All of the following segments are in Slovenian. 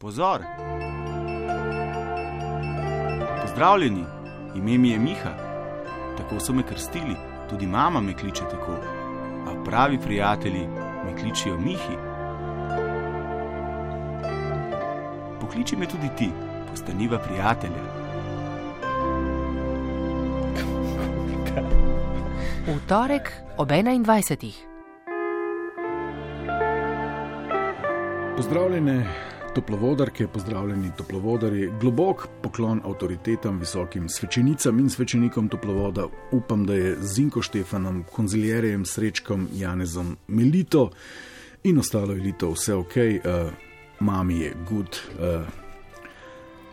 Pozor! Pozdravljeni, ime mi je Miha. Tako so me krstili, tudi mama me kliče tako. A pravi prijatelji me kličijo Mihi. Pokliči me tudi ti, postaniva prijatelja. V torek ob 21. Pozdravljene toplovodarke, pozdravljeni toplovodari, globok poklon avtoritetam, visokim svečenicam in svečenikom toplovoda. Upam, da je Zinko Štefanom, konziljerjem, srečkom, Janezom, Melito in ostalo elito vse ok, uh, mami je good. Uh,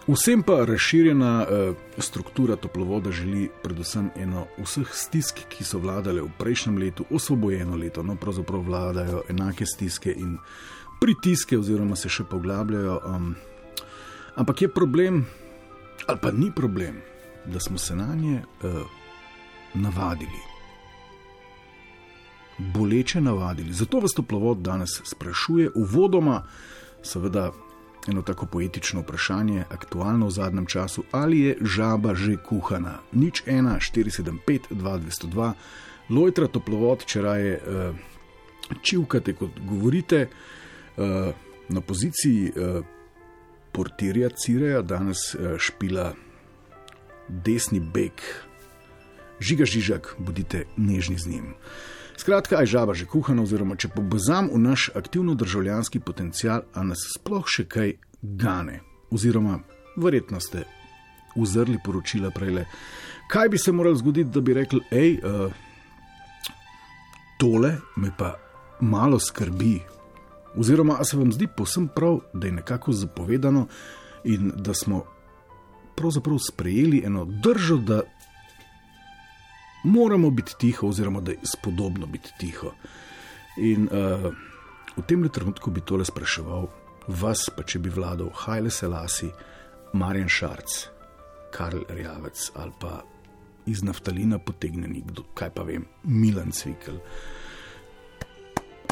Vsem pa razširjena uh, struktura toplovoda želi predvsem eno vseh stisk, ki so vladale v prejšnjem letu, osvobojeno leto, no pravzaprav vladajo enake stiske in pritiske, oziroma se še poglabljajo. Um, ampak je problem, ali pa ni problem, da smo se na nje uh, navadili. Boleče navadili. Zato vas toplovod danes sprašuje, uvodoma, seveda, eno tako poetično vprašanje, aktualno v zadnjem času, ali je žaba že kuhana. Nič 1, 475, 2202, lojtra toplovod, če raje uh, čivkate, kot govorite. Uh, na poziciji uh, portirja Cireja danes uh, špila desni beg, žiga žižak, bodite nežni z njim. Skratka, aj žaba že kuhana, oziroma če pobozam v naš aktivno državljanski potencial, a nas sploh še kaj gane, oziroma verjetno ste uzrli poročila prej. Kaj bi se moralo zgoditi, da bi rekli, hej, uh, tole me pa malo skrbi. Oziroma, se vam zdi posem prav, da je nekako zapovedano in da smo pravzaprav sprejeli eno držo, da moramo biti tiho, oziroma da je spodobno biti tiho. In uh, v tem trenutku bi tole spraševal vas, pa če bi vladal Hajle Selasi, Marjan Šarc, Karl Rjavec ali pa iz naftalina potegnjeni, kdo, kaj pa vem, Milan Cvikl.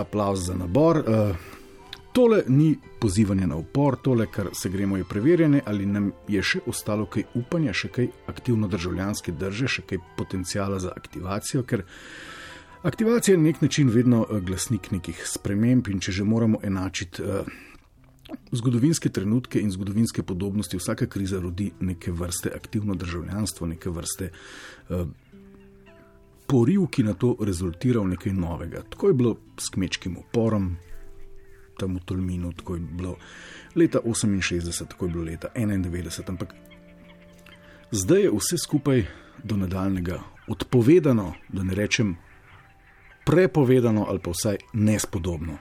Aplauz za nabor. Uh, Tole ni pozivanje na upor, tole, kar se gremo, je preverjene, ali nam je še ostalo kaj upanja, še kaj aktivno državljanske drže, še kaj potencijala za aktivacijo, ker aktivacija je na nek način vedno glasnik nekih sprememb in če že moramo enačiti uh, zgodovinske trenutke in zgodovinske podobnosti, vsaka kriza rodi neke vrste aktivno državljanstvo, neke vrste. Uh, Poriv, ki na to rezultira v nekaj novega. Tako je bilo s kmečkim uporom, tam v Tolminu, tako je bilo leta 68, tako je bilo leta 91. Ampak zdaj je vse skupaj do nadaljnega odpovedano, da ne rečem prepovedano ali pa vsaj nespodobno.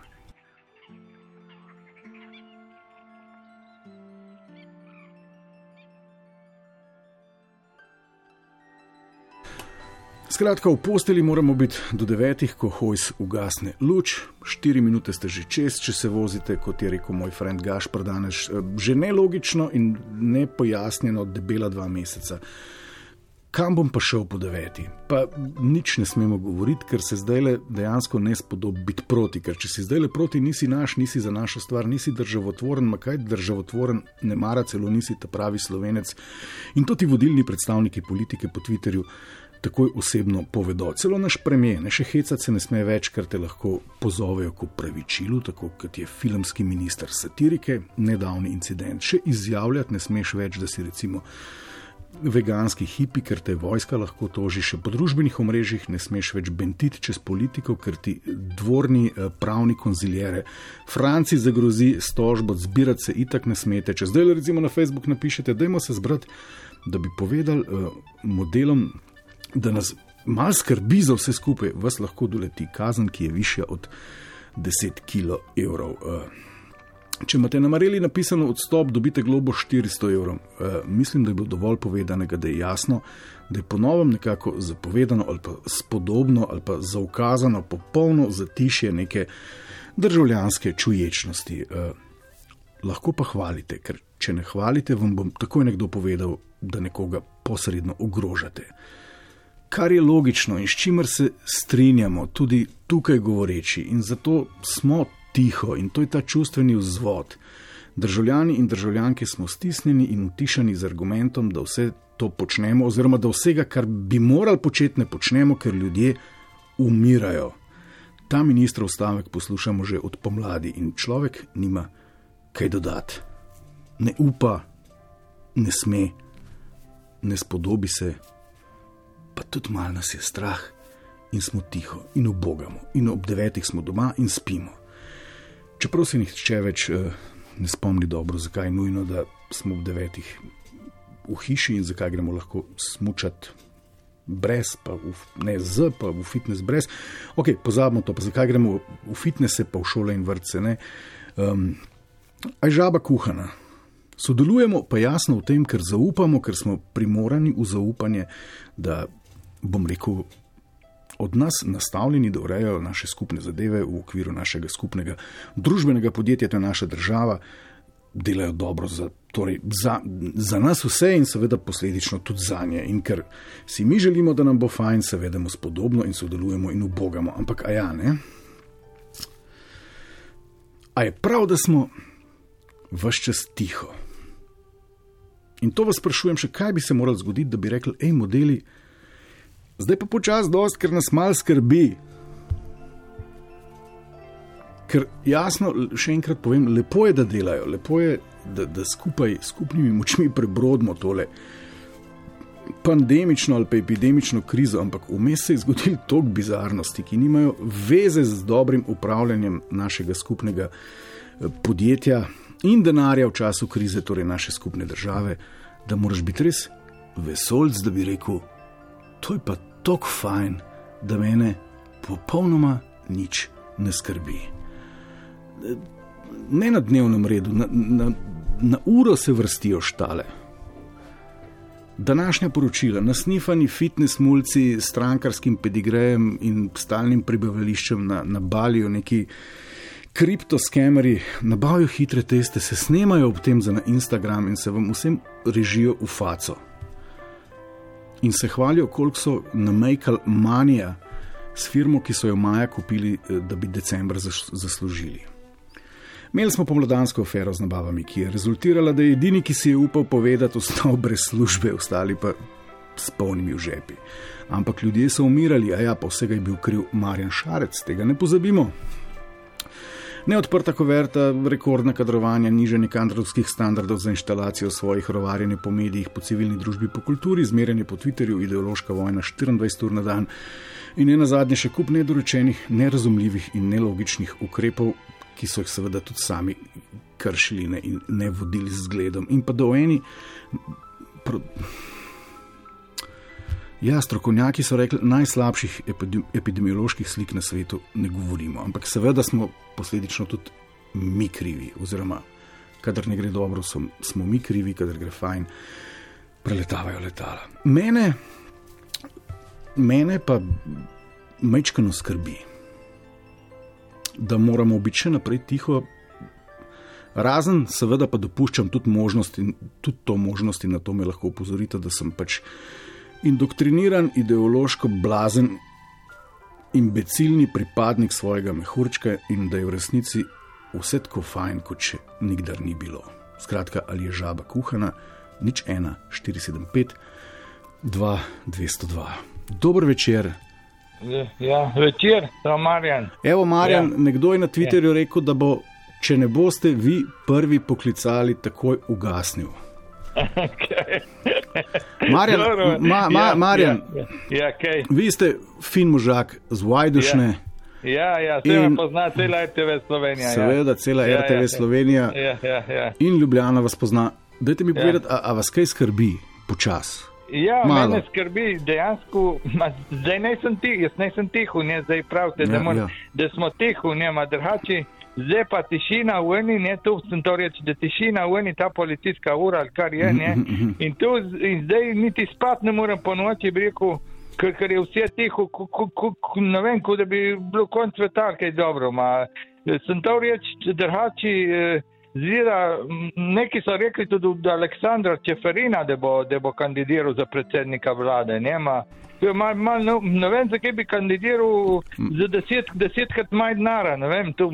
Skratka, v posteli moramo biti do devetih, ko hojs ugasne luč, štiri minute ste že čez, če se vozite, kot je rekel moj friend Gašpr danes, eh, že nelogično in ne pojasnjeno, debela dva meseca. Kam bom pa šel po deveti? Pa nič ne smemo govoriti, ker se zdaj le dejansko ne spodobi biti proti. Ker če si zdaj le proti, nisi naš, nisi za našo stvar, nisi državotvoren, ma kaj državotvoren, ne mara celo nisi ta pravi slovenec. In to ti vodilni predstavniki politike po Twitterju takoj osebno povedo. Celo naš premijer, ne še hecati se ne sme več, ker te lahko pozovejo k pravičilu, tako kot je filmski minister satirike, nedavni incident. Še izjavljati ne smeš več, da si recimo veganski hipi, ker te vojska lahko toži, še po družbenih omrežjih ne smeš več bentiti čez politiko, ker ti dvorni eh, pravni konziljere Franci zagrozi s tožbo, zbirati se itak ne smete. Če zdaj recimo na Facebook napišete, dajmo se zbrati, da bi povedali uh, modelom da nas malo skrbi za vse skupaj, vas lahko doleti kazen, ki je višja od 10 kg. Eh, če imate na Mareli napisano odstop, dobite globo 400 evrov. Eh, mislim, da je bilo dovolj povedanega, da je jasno, da je ponovno nekako zapovedano ali pa spodobno ali pa zaukazano popolno zatišje neke državljanske čuječnosti. Eh, lahko pa hvalite, ker če ne hvalite, vam bom takoj nekdo povedal, da nekoga posredno ogrožate kar je logično in s čimer se strinjamo, tudi tukaj govoreči. In zato smo tiho in to je ta čustveni vzvod, Državljani in državljanke smo stisnjeni in utišani z argumentom, da vse to počnemo, oziroma da vsega, kar bi morali početi, ne počnemo, ker ljudje umirajo. Ta ministrov stavek poslušamo že od pomladi in človek nima kaj dodati. Ne upa, ne sme, ne spodobi se, pa tudi malo nas je strah in smo tiho in obogamo, in ob devetih smo doma in spimo. Čeprav se nihče več eh, ne spomni dobro, zakaj je nujno, da smo ob devetih v hiši in zakaj gremo lahko smučati. Brez, pa v, ne z, pa v fitness brez. Ok, pozabimo to, pa zakaj gremo v fitness, pa v šole in vrtce. Um, Aj žaba kuhana. Sodelujemo pa jasno v tem, ker zaupamo, ker smo primorani v zaupanje, da bom rekel, od nas nastavljeni, da urejajo naše skupne zadeve v okviru našega skupnega družbenega podjetja, to je naša država, delajo dobro za, torej, za, za nas vse in seveda posledično tudi za nje. In ker si mi želimo, da nam bo fajn, se vedemo spodobno in sodelujemo in ubogamo. Ampak a ja, ne? A je prav, da smo vse čas tiho? In to vas sprašujem, še kaj bi se moralo zgoditi, da bi rekli, hej, modeli, zdaj pa počasi dost, ker nas mal skrbi. Ker jasno, še enkrat povem, lepo je, da delajo, lepo je, da, da skupaj s skupnimi močmi prebrodimo tole pandemično ali pa epidemično krizo, ampak vmes se je zgodil tok bizarnosti, ki nimajo veze z dobrim upravljanjem našega skupnega eh, podjetja in denarja v času krize, torej naše skupne države, da moraš biti res vesolc, da bi rekel, to je pa tako fajn, da mene popolnoma nič ne skrbi. Ne na dnevnem redu, na, na, na uro se vrstijo štale. Današnja poročila, nasnifani fitness mulci s strankarskim pedigrejem in stalnim prebivališčem na, na Baliju, neki kriptoskameri, nabavijo hitre teste, se snemajo ob tem za na Instagram in se vam vsem režijo v faco in se hvalijo, koliko so namajkali manija s firmo, ki so jo maja kupili, eh, da bi decembra zaslužili. Imeli smo pomladansko afero z nabavami, ki je rezultirala, da je edini, ki si je upal povedati, ostal brez službe, ostali pa s polnimi žepi. Ampak ljudje so umirali, a ja, pa vsega je bil kriv Marjan Šarec, tega ne pozabimo. Neodprta koverta, rekordna kadrovanja, nižanje kadrovskih standardov za instalacijo svojih rovarjenj po medijih, po civilni družbi, po kulturi, zmerjanje po Twitterju, ideološka vojna 24 ur na dan in ne nazadnje še kup nedorečenih, nerazumljivih in nelogičnih ukrepov, ki so jih seveda tudi sami kršili ne, in ne vodili z zgledom. In pa do eni. Pro, Ja, strokovnjaki so rekli, najslabših epidemioloških slik na svetu ne govorimo, ampak seveda smo posledično tudi mi krivi, oziroma kadar ne gre dobro, so, smo mi krivi, kadar gre fajn, preletavajo letala. Mene, mene pa mečkano skrbi, da moramo biti še naprej tiho. Razen, seveda, pa dopuščam tudi možnosti, tudi to možnosti, na to me lahko upozorite, da sem pač indoktriniran, ideološko blazen, imbecilni pripadnik svojega mehurčka in da je v resnici vse tako fajn, kot še nikdar ni bilo. Skratka, ali je žaba kuhana, nič ena, 475, 2, 202. Dober večer. Ja, večer, to je Marjan. Evo, Marjan, ja. nekdo je na Twitterju ja. rekel, da bo, če ne boste vi prvi poklicali, takoj ugasnil. Marjan, ma, ma, ja, Marjan ja, ja, okay. vi ste fin možak z Vajdušne. Ja, ja, se vam pozna cela RTV Slovenija. Ja. Seveda, ja. cela ja, RTV ja, Slovenija. Ja, ja, ja. In Ljubljana vas pozna. Dajte mi ja. povedati, a, a vas kaj skrbi počas? Ja, Malo. mene skrbi dejansko, ma, zdaj nisem tiho, jaz nisem tiho, ne, zdaj pravite, ja, da, mor, ja. da smo tiho, ne, ma drugače. Zdaj pa tišina v eni, ne tu sem to reči, da tišina v eni ta policijska ura, ali kar je, ne. Mhm, mhm, mhm. In, tu, in zdaj niti spat ne morem po noči, bi rekel, ker, ker je vse tiho, ne vem, kot da bi bilo konc sveta, kaj dobro. Ma, sem to reči, drhači, eh, zira, neki so rekli tudi od Aleksandra Čeferina, da bo, da bo kandidiral za predsednika vlade. Nema, mal, mal, ne, ne vem, zakaj bi kandidiral za deset, desetkrat manj denara. Marjan, to,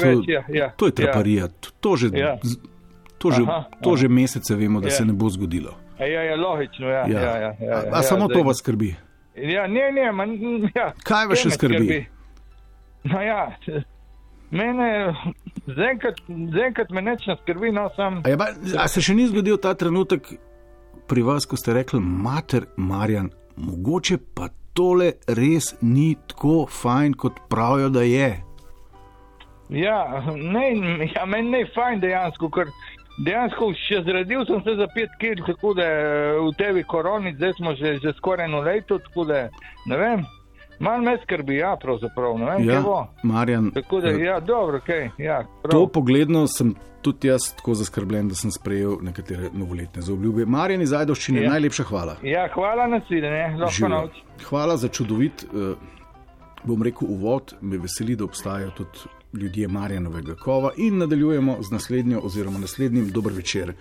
več, ja, ja, to je traparija. Ja. To že, Ja. to že, Aha, to aha. že mesece vemo, da Ja. se ne bo zgodilo. Ja, ja, ja, logično. Ja, ja. Ja, ja, ja, a, ja, a samo zdaj- to vas skrbi. Ja, ne, ne, man, ja. Kaj vas še me skrbi? No ja, mene, zaenkrat zaenkrat me neč ne skrbi, no sam. A, je, ba- a se še ni zgodil ta trenutek pri vas, ko ste rekli, mater Marjan, mogoče pa tole res ni tako fajn, kot pravijo, da je. Ja, ne, ja, meni ne je fajn dejansko, ker dejansko še zredil sem se za pet kil, tako da v tebi koroni, zdaj smo že, že skoraj eno leto, tako da ne vem, malo me skrbi, ja, pravzaprav, ne vem, Ja, kaj bo. Marjan, Tako da, eh, ja, dobro, ok, ja, to prav. pogledno sem tudi jaz tako zaskrbljen, da sem sprejel nekatere novoletne zaobljube. Marjan iz Ajdoščine, Ja. najlepša hvala. Ja, hvala na svidenje, lahko noč. Hvala za čudovit, eh, bom rekel, uvod. Me veseli, da obstajajo tudi ljudje Marjanovega kova in nadaljujemo z naslednjo oziroma naslednjim dober večer.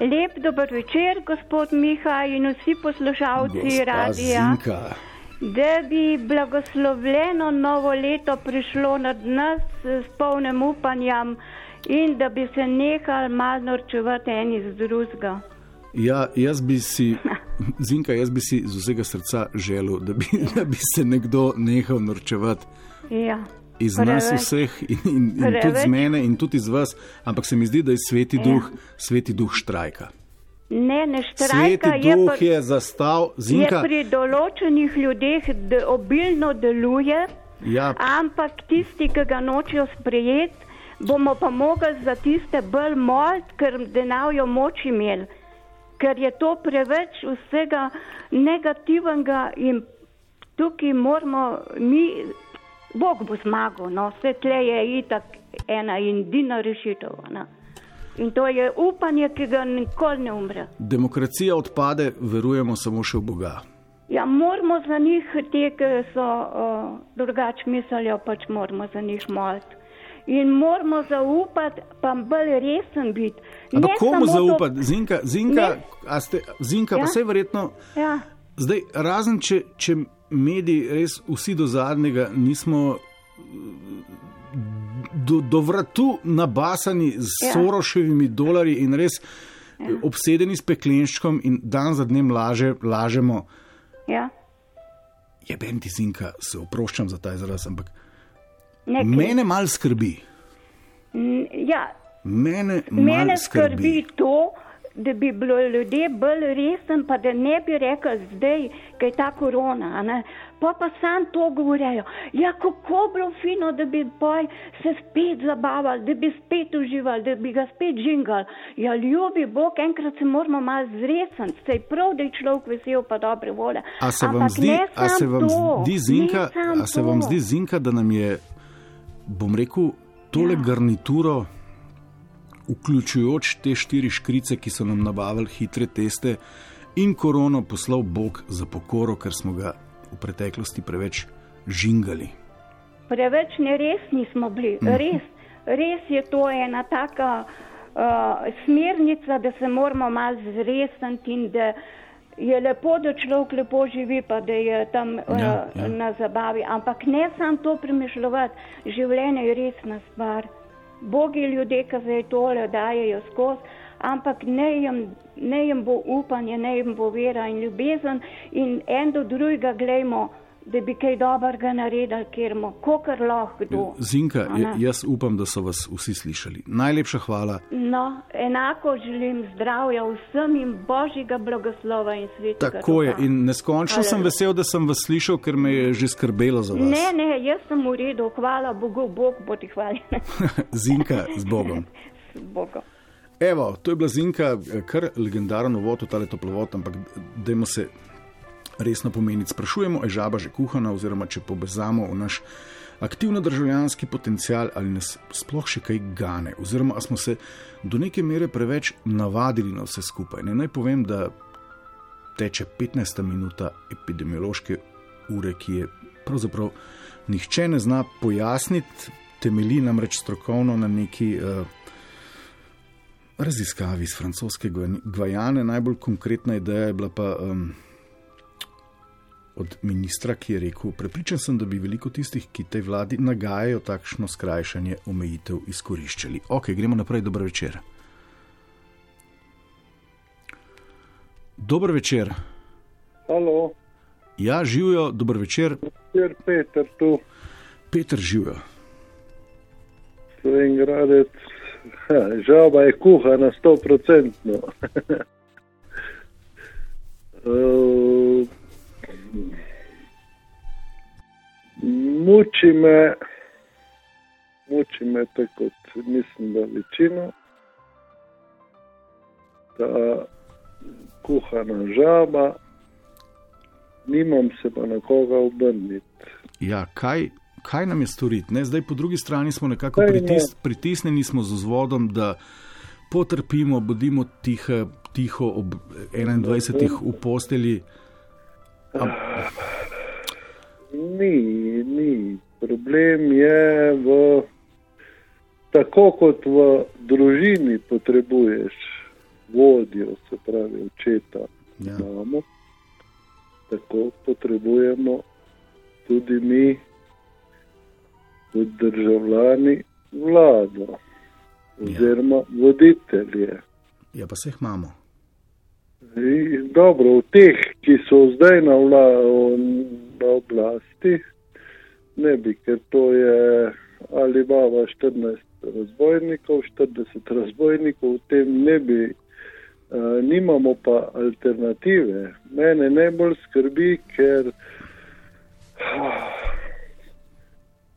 Lep dober večer, gospod Miha in vsi poslušalci Gospa radija. Zinka. Da bi blagoslovljeno novo leto prišlo nad nas s polnim upanjem in da bi se nehali malo norčevati eni z drugega. Ja, jaz bi si, Zinka, jaz bi si z vsega srca želel, da bi, da bi se nekdo nehal norčevati Ja. iz nas Preveč. vseh in, in, in tudi Preveč. iz mene in tudi iz vas, ampak se mi zdi, da je sveti duh, sveti duh štrajka. Ne, ne štrajka Sveti je, duh pri, je zastal, je Zinka. pri določenih ljudeh de, obilno deluje, Ja, ampak tisti, ki ga nočejo sprejeti, bomo pa mogli za tiste bolj moliti, ker denajo moč imeli. Ker je to preveč vsega negativnega in tukaj moramo mi, Bog bo zmagal, no, vse tle je itak ena in edina rešitev. Ne. In to je upanje, ki ga nikoli ne umre. demokracija odpade, verujemo samo še v Boga. Ja, moramo za njih, te, ki so uh, drugače mislijo, pač moramo za njih moliti. In moramo zaupati, pa bolj resen biti. Ampak komu zaupati? Zinka, Zinka, Ne. a ste, Zinka Ja. pa vse verjetno. To, ja, Zdaj, razen če, če mediji res vsi do zadnjega nismo do, do vratu nabasani z ja. Soroševimi dolarji in res ja. obsedeni s peklenščkom in dan za dnem laže, lažemo. ja. Je benti zinka, se oproščam za ta izraz, ampak nekaj. mene mal skrbi. N- Ja, Mene, mal mene skrbi to, da bi bilo ljudje bolj resen, pa da ne bi rekel zdaj, kaj je ta korona. Pa pa sam to govorijo. Ja, kako bi bilo fino, da bi boj se spet zabavali, da bi spet uživali, da bi ga spet žingali. Ja, ljubi Bog, enkrat se moramo malo zresen, se je prav, da je človek vesel pa dobre volje. A se vam Ampak zdi, ne a se vam to, zdi zinka, a se vam to. zdi zinka, da nam je, bom rekel, tole ja. garnituro, vključujoč te štiri škrice, ki so nam nabavili hitre teste in korono, poslal Bog za pokoro, ker smo ga v preteklosti preveč žingali. Preveč neresni smo bili, Mhm. res, res je to ena taka uh, smernica, da se moramo malo zresniti in da je lepo, da človek lepo živi, pa da je tam uh, Ja, ja. na zabavi. Ampak ne samo to premišljati, življenje je resna stvar. Bogi ljudje, ki zdaj tole dajejo skozi, ampak ne jim, ne jim bo upanje, ne jim bo vera in ljubezen in en do drugega gledamo, da bi kaj dobrega naredili, ker mu, kokar lahko kdo. Zinka, jaz upam, da so vas vsi slišali. Najlepša hvala. No, enako želim zdravja vsem in božjega blagoslova in svetega. Tako je in neskončno sem Hvala. vesel, da sem vas slišal, ker me je že skrbelo za vas. Ne, ne, jaz sem v redu, hvala Bogu, Bog bo ti hvaljen. Zinka z Bogom. S Bogom. Evo, to je bila Zinka, kar legendaren uvod v tale toplovod, ampak dajmo se resno pomeniti. Sprašujemo, je žaba že kuhana, oziroma če pobezamo v naš aktivno državljanski potencial, ali nas sploh še kaj gane, oziroma smo se do neke mere preveč navadili na vse skupaj. Ne, naj povem, da teče 15 minuta epidemiološke ure, ki je pravzaprav nihče ne zna pojasniti, temelji namreč strokovno na neki uh, raziskavi iz francoske Gvajane. Najbolj konkretna ideja je bila pa um, od ministra, ki je rekel: Prepričan sem, da bi veliko tistih, ki tej vladi nagajajo takšno skrajšanje omejitev, izkoriščali. Ok, gremo naprej, dober večer. Dober večer. Halo. Ja, živijo, dober večer. Peter, Peter tu. Peter živijo. Slovengradec, žaba je kuha na 100%. uh, muči me, muči me tako, kot mislim, da večino. Ta kuhana žaba, nimam se pa na koga obrniti. Ja, kaj, kaj nam je storiti? Ne? Zdaj, po drugi strani smo nekako pritis, pritisnjeni smo z vzvodom, da potrpimo, bodimo tihe, tiho ob 21. v posteli. Am... Ni, ni. Problem je v. Tako kot v družini potrebuješ vodjo, se pravi očeta, ja. mamo, tako potrebujemo tudi mi, kot državljani, vlado oziroma ja. voditelje. Ja, pa se jih imamo. Dobro, v teh, ki so zdaj na, vla, na oblasti, ne bi, ker to je ali baba 14 razbojnikov, 40 razbojnikov, v tem ne bi Uh, nimamo pa alternative. Mene najbolj skrbi, ker uh,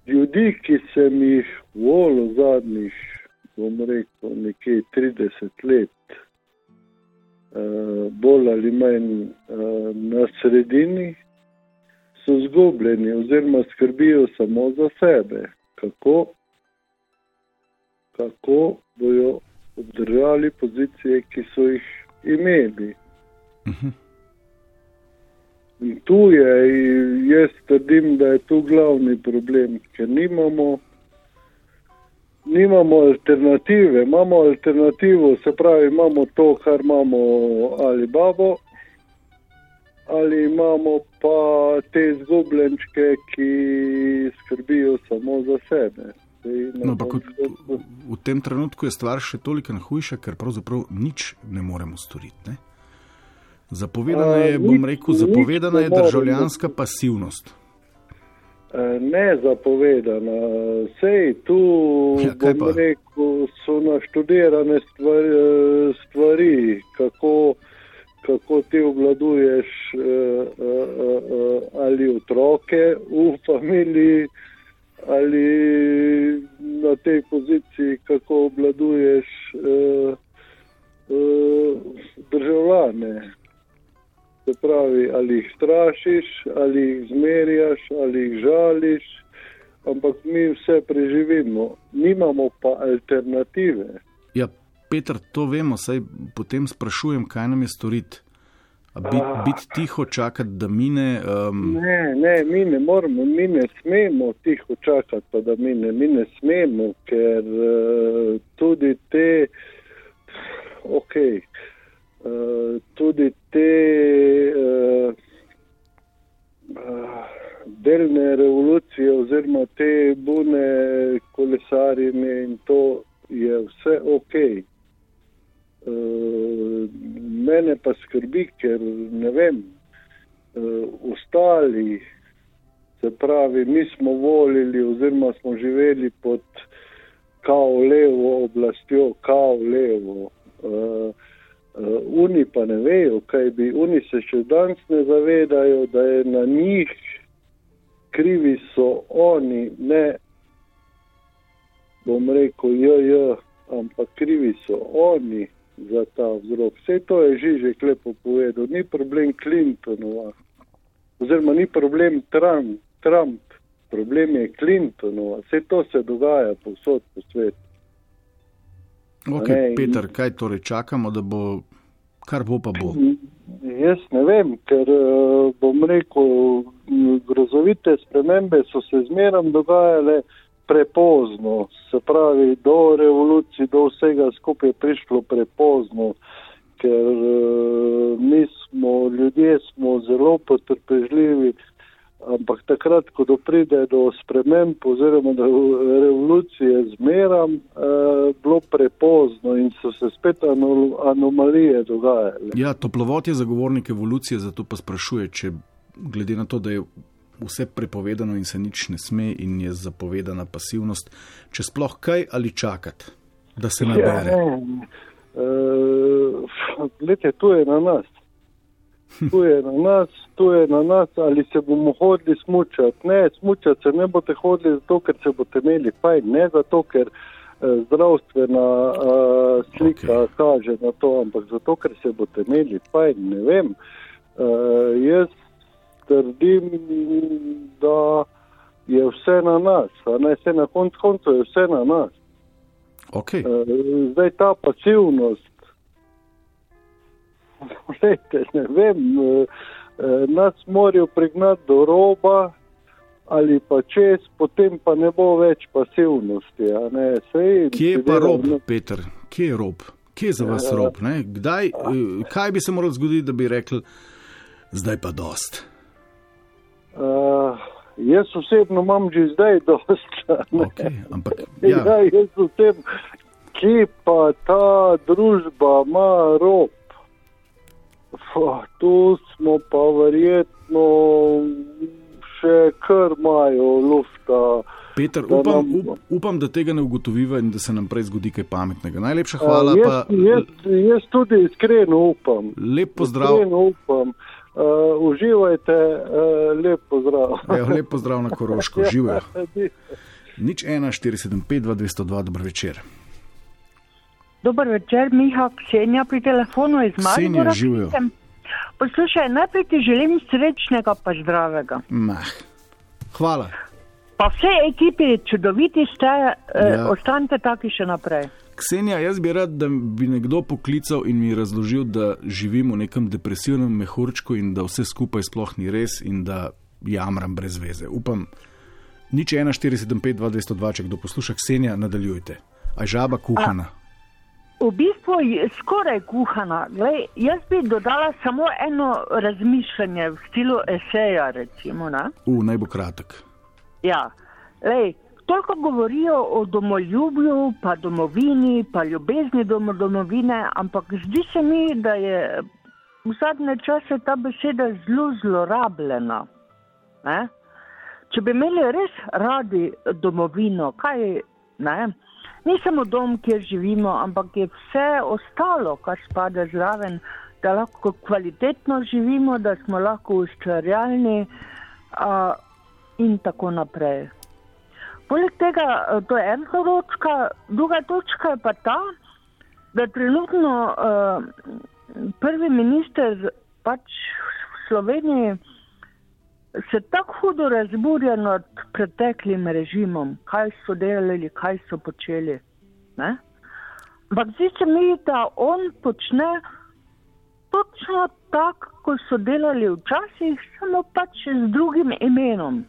ljudi, ki sem jih volil zadnjih, bom rekel, nekje 30 let, bolj ali manj uh, na sredini, so zgubljeni oziroma skrbijo samo za sebe. Kako, kako bojo obdržali pozicije, ki so jih imeli. Uh -huh. In tu je, jaz trdim, da je tu glavni problem, ker nimamo, nimamo alternative. Imamo alternativo, se pravi, imamo to, kar imamo ali babo, ali imamo pa te zgubljenčke, ki skrbijo samo za sebe. No, pa kot, v tem trenutku je stvar še toliko hujša, ker pravzaprav nič ne moremo storiti. Ne? Zapovedana je, bom rekel, zapovedana je državljanska pasivnost. Ne zapovedana, sej tu ja, rekel, so naštudirane stvari, stvari kako, kako ti obladuješ ali otroke v familiji ali na tej poziciji, kako obladuješ državljane. Se pravi, ali jih strašiš, ali jih zmerjaš, ali jih žališ, ampak mi vse preživimo, nimamo pa alternative. Ja, Petr, to vemo, saj potem sprašujem, kaj nam je storiti. Biti bit tiho, čakati, da mine. Um... Ne, ne, mi ne moramo, mi ne smemo tiho čakati, pa da mine. Mi ne smemo, ker uh, tudi te, ok, uh, tudi te uh, delne revolucije oziroma te bune kolesarjenje in to je vse ok. Uh, mene pa skrbi, ker ne vem, uh, ostali, se pravi, mi smo volili oziroma smo živeli pod kao levo oblastjo, kao levo. Uh, uh, oni pa ne vejo, kaj bi, oni se še danes ne zavedajo, da je na njih krivi so oni, ne bom rekel, jo, jo, ampak krivi so oni za ta vzrok. Vse to je Žižek lepo povedal, ni problem Clintonova, oziroma ni problem Trump, Trump. problem je Clintonova, vse to se dogaja povsod po svetu. Ok, ne, Peter, kaj torej čakamo, da bo, kar bo pa bo? Jaz ne vem, ker bom rekel, grozovite spremembe so se zmerom dogajale, prepozno, se pravi, do revolucije, do vsega skupaj je prišlo prepozno, ker mi smo, ljudje smo zelo potrpežljivi, ampak takrat, ko do pride do sprememb oziroma do revolucije zmeram, uh, bilo prepozno in so se spet anomalije dogajale. Ja, toplovod je zagovornik evolucije, zato pa sprašuje, če glede na to, da je vse prepovedano in se nič ne sme in je zapovedana pasivnost, če sploh kaj ali čakati, da se nabere. Ja, Glede, uh, to je na nas. Tu je na nas, tu je na nas, ali se bomo hodili smučati. Ne, smučati se ne boste hodili zato, ker se boste imeli fajn, ne zato, ker eh, zdravstvena uh, slika okay. kaže na to, ampak zato, ker se boste imeli fajn. Ne vem. Uh, jaz trdim, da je vse na nas, a ne vse na koncu koncev, je vse na nas. Okay. Uh, zdaj ta pasivnost. Lejte, ne vem, uh, nas morajo prignati do roba ali pa čez, potem pa ne bo več pasivnosti. Sej, Kje je pa rob, ne... Peter? Kje je rob? Kje je za vas ja. rob? Kdaj, kaj bi se moralo zgoditi, da bi rekli, zdaj pa dost? Uh, jaz osebno imam že zdaj dost. Okay, ampak, ja. Ja, jaz osebno, ki pa ta družba ima rob. Tu smo pa verjetno še kar imajo lufta. Peter, upam, nam... upam, da tega ne ugotoviva in da se nam prej zgodi kaj pametnega. Najlepša hvala. Jaz, pa... jaz, jaz tudi iskreno upam. Lep pozdrav. Iskreno upam. Uh, uživajte, uh, lep pozdrav. Ejo, lep pozdrav na Koroško, uživaj. Nič 1, 475, 202, dober večer. Dober večer, Miha, Ksenja pri telefonu iz Maribora. Živijo. Poslušaj, najprej ti želim srečnega pa zdravega. Mah. Hvala. Pa vse ekipi, čudoviti ste, ja. eh, ostanite taki še naprej. Ksenija, jaz bi rad, da bi nekdo poklical in mi razložil, da živimo v nekem depresivnem mehurčku in da vse skupaj sploh ni res in da jamram brez veze. Upam, nič 1,475, 202, če kdo posluša, Ksenija, nadaljujte. A žaba kuhana? A, v bistvu je skoraj kuhana. Glej, jaz bi dodala samo eno razmišljanje v stilu eseja. Recimo, U, naj bo kratek. Ja, lej toliko govorijo o domoljubju, pa domovini, pa ljubezni do domovine, ampak zdi se mi, da je v zadnje čase ta beseda zelo zlorabljena. Ne? Če bi imeli res radi domovino, kaj ne? Ni samo dom, kjer živimo, ampak je vse ostalo, kar spada zraven, da lahko kvalitetno živimo, da smo lahko ustvarjalni uh, in tako naprej. Poleg tega, eh, to je ena točka, druga točka je pa ta, da trenutno uh, prvi minister pač v Sloveniji se tako hudo razburja nad preteklim režimom, kaj so delali, kaj so počeli. Ampak zdi se mi, da on počne točno tako, kot so delali včasih, samo pač z drugim imenom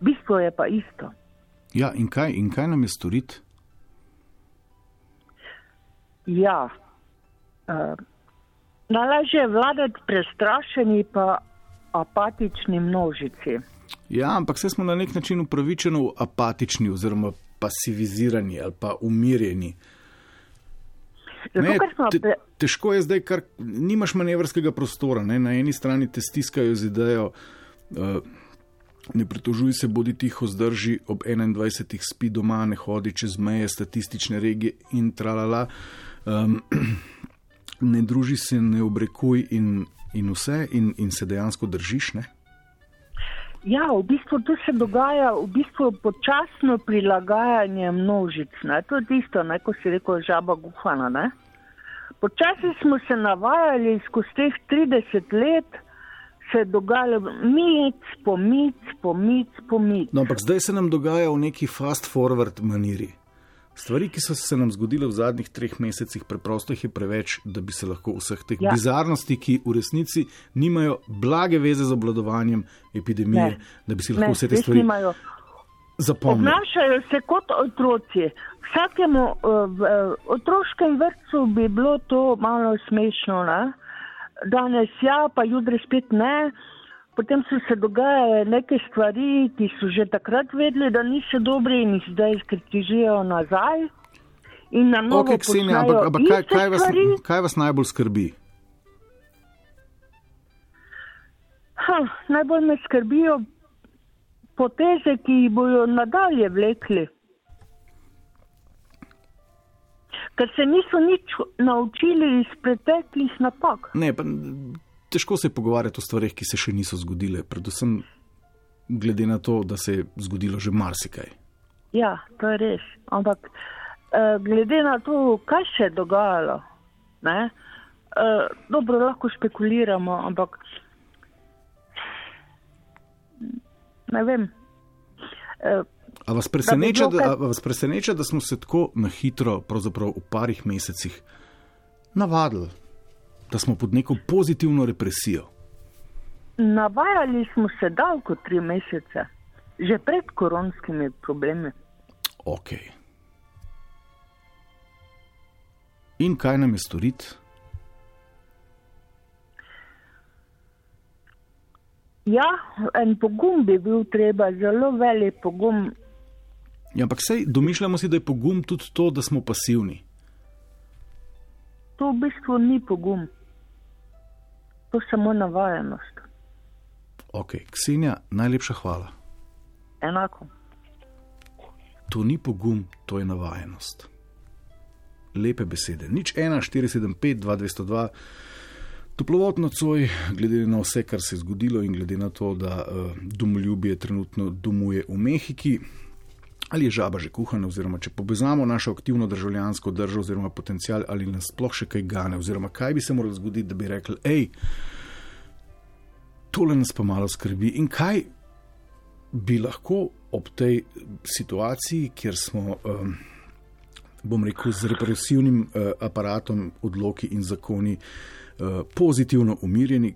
bistvo je pa isto. Ja, in kaj, in kaj nam je storiti? Ja, uh, najlažje je vladati prestrašeni, pa apatični množici. Ja, ampak vse smo na nek način upravičeno apatični, oziroma pasivizirani ali pa umirjeni. Ne, te, težko je zdaj, ker nimaš manevrskega prostora. Ne? Na eni strani te stiskajo z idejo. Uh, Ne pritožuj se, bodi tiho, zdrži ob 21. spi doma, ne hodi čez meje statistične regije in tralala. Um, ne druži se, ne obrekuj in, in vse, in, in se dejansko držiš. Ne? Ja, v bistvu to se dogaja, v bistvu počasno prilagajanje množic. Ne? To je tisto, ne? ko si rekel, žaba guhana. Počasi smo se navajali skozi teh 30 let se je dogajalo mic, pomic, pomic, pomic. No, ampak zdaj se nam dogaja v neki fast forward maniri. Stvari, ki so se nam zgodile v zadnjih treh mesecih, preprosto jih je preveč, da bi se lahko vseh teh ja. bizarnosti, ki v resnici nimajo blage veze z obladovanjem epidemije, ne. da bi si lahko ne, vse te stvari. zapomnil. Obnašajo se kot otroci. Vsakemu uh, v uh, otroškem vrtu bi bilo to malo smešno. Ne? Danes ja, pa jutri spet ne. Potem so se dogajale neke stvari, ki so že takrat vedeli, da niso dobri in jih zdaj skritižijo nazaj. In na novo Okay, Ksenija, ampak, ampak kaj, kaj, vas, kaj vas najbolj skrbi? Ha, najbolj me skrbijo poteze, ki jih bojo nadalje vlekli. Ker se niso nič naučili iz preteklih napak. Ne, pa, težko se pogovarjati o stvarih, ki se še niso zgodile, predvsem glede na to, da se je zgodilo že marsikaj. Ja, to je res. Ampak eh, glede na to, kaj se je dogajalo, ne, eh, dobro, lahko špekuliramo, ampak ne vem. Eh, A vas, preseneča, Da a vas preseneča, da smo se tako na hitro, pravzaprav v parih mesecih, navadili, da smo pod neko pozitivno represijo? Navajali smo se dolgo tri mesece, že pred koronskimi problemi. Ok. In kaj nam je storiti? Ja, en pogum bi bil treba, zelo velik pogum. Ja, ampak sej domišljamo si, da je pogum tudi to, da smo pasivni. To v bistvu ni pogum, to je samo navajenost. Ok, Ksenija, najlepša hvala. Enako. To ni pogum, to je navajenost. Lepe besede. Nič 1, 475, 2202. Toplovod nocoj, glede na vse, kar se je zgodilo in glede na to, da uh, domoljubje trenutno domuje v Mehiki, ali je žaba že kuhana, oziroma če povezamo našo aktivno državljansko držo oziroma potencial, ali nas sploh še kaj gane, oziroma kaj bi se moralo zgoditi, da bi rekli, hej, tole nas pa malo skrbi in kaj bi lahko ob tej situaciji, kjer smo, um, bom rekel, z represivnim uh, aparatom, odloki in zakoni uh, pozitivno umirjeni,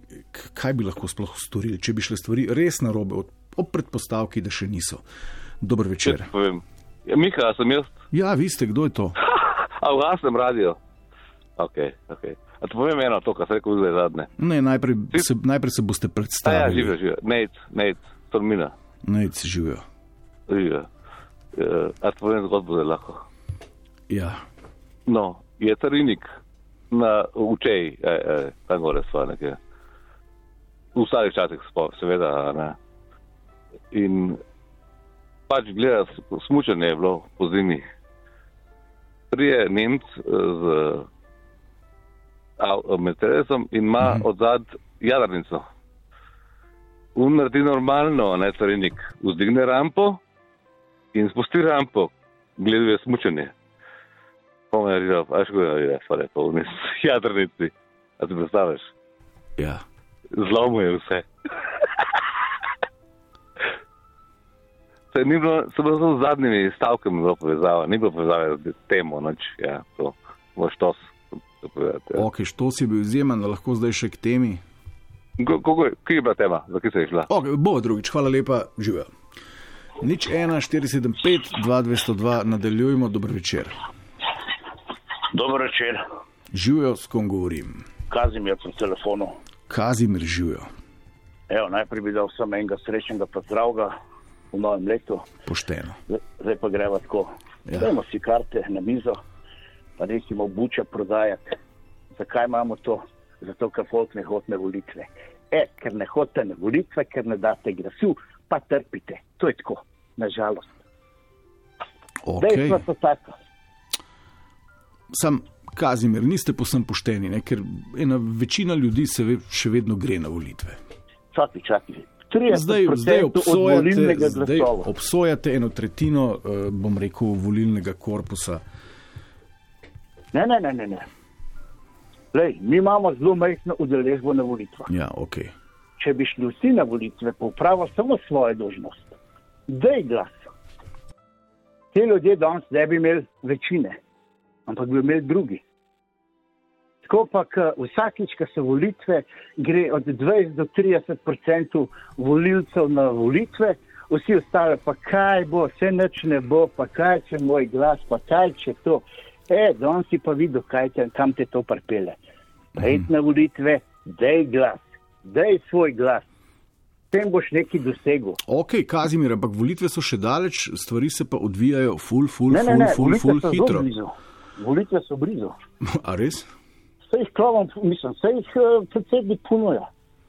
kaj bi lahko sploh storili, če bi šle stvari res na robe, ob predpostavki, da še niso. Dober Če večer. Ja, Mika, a sem jaz, Ja, vi ste, kdo je to? a ugasnem radio. Ok, ok. A ti povem eno, to, kar se rekel zdaj zadnje. Ne, najprej se, najprej se boste A ja, predstavili. živijo, živijo. Nate, Nate, Stormina, Nec živijo. živijo. Uh, a ti povem zgodbo zelo lahko. Ja, No, je Tarinik na učej, eh, eh, tam gore sva nekje. V starih časih, seveda, ne. In pač gleda, smučanje je bilo po zimi. Prije Nemc eh, z av- Mercedesom in ima Mhm. od zad jadrnico. Un naredi normalno, ne Tarinik, vzdigne rampo in spusti rampo, gleduje smučanje. Pa me je rekel, a kako je, pa je pa v nis jadrnici. A ti predstavljaš? ja. Zlomil je vse. Se ni bilo, so bilo samo z zadnjimi stavkami bilo povezava, ni bilo povezave z temo, noč, ja, to, moš tos, to povedati. Ja. Ok, štos je bil izjemen, da lahko zdaj še k temi. Kako je, bila tema, za kje se je šla? Okay, bo drugič, hvala lepa, živijo. Nič 1, 475, 2202, nadaljujemo, dober večer. Dober večer, Živijo, s kom govorim. Kazimir po telefonu. Kazimir živijo, Evo, najprej bi dal vsem enega srečnega pozdravga v novem letu, pošteno. Zdaj- pa greva tako. Ja. Dajmo si karte na mizo, pa nekimo buča prodajati. Zakaj imamo to? Zato, ker folk ne hod na volitve. E, ker ne hodite na volitve, ker ne date glasu, pa trpite. To je tako, nažalost. Okay. Dejstva so taka. Sam, Kazimir, niste posem pošteni, ne? ker ena večina ljudi se ve, še vedno gre na volitve. Čakaj, čakaj. 30% Zdaj, zdaj, obsojate, zdaj obsojate eno tretjino, eh, bom rekel, volilnega korpusa. Ne, ne, ne, ne. ne. Lej, mi imamo zelo majhno udeležbo na volitvah. Ja, ok. Če bi šli vsi na volitve, pa upravo samo svojo dožnost, dej glas. Te ljudje danes ne bi imeli večine, ampak bi imeli drugi. Tako pa, k vsakič, ko so volitve, gre od 20 do 30 odstotkov volilcev na volitve, vsi ostali, pa kaj bo, vse noč ne bo, pa kaj če moj glas, pa kaj če to. E, danes si pa videl, te, kam te to pripele. Pejdi na volitve, dej glas, dej svoj glas. Tem boš nekaj dosegel. Ok, Kazimir, ampak volitve so še daleč, stvari se pa odvijajo, ful, ful, ne, ful, ne, ne, ful, ful, hitro. Volitve so blizu. A res? Vse jih klovom, mislim, vse jih uh, predsednik ponuja.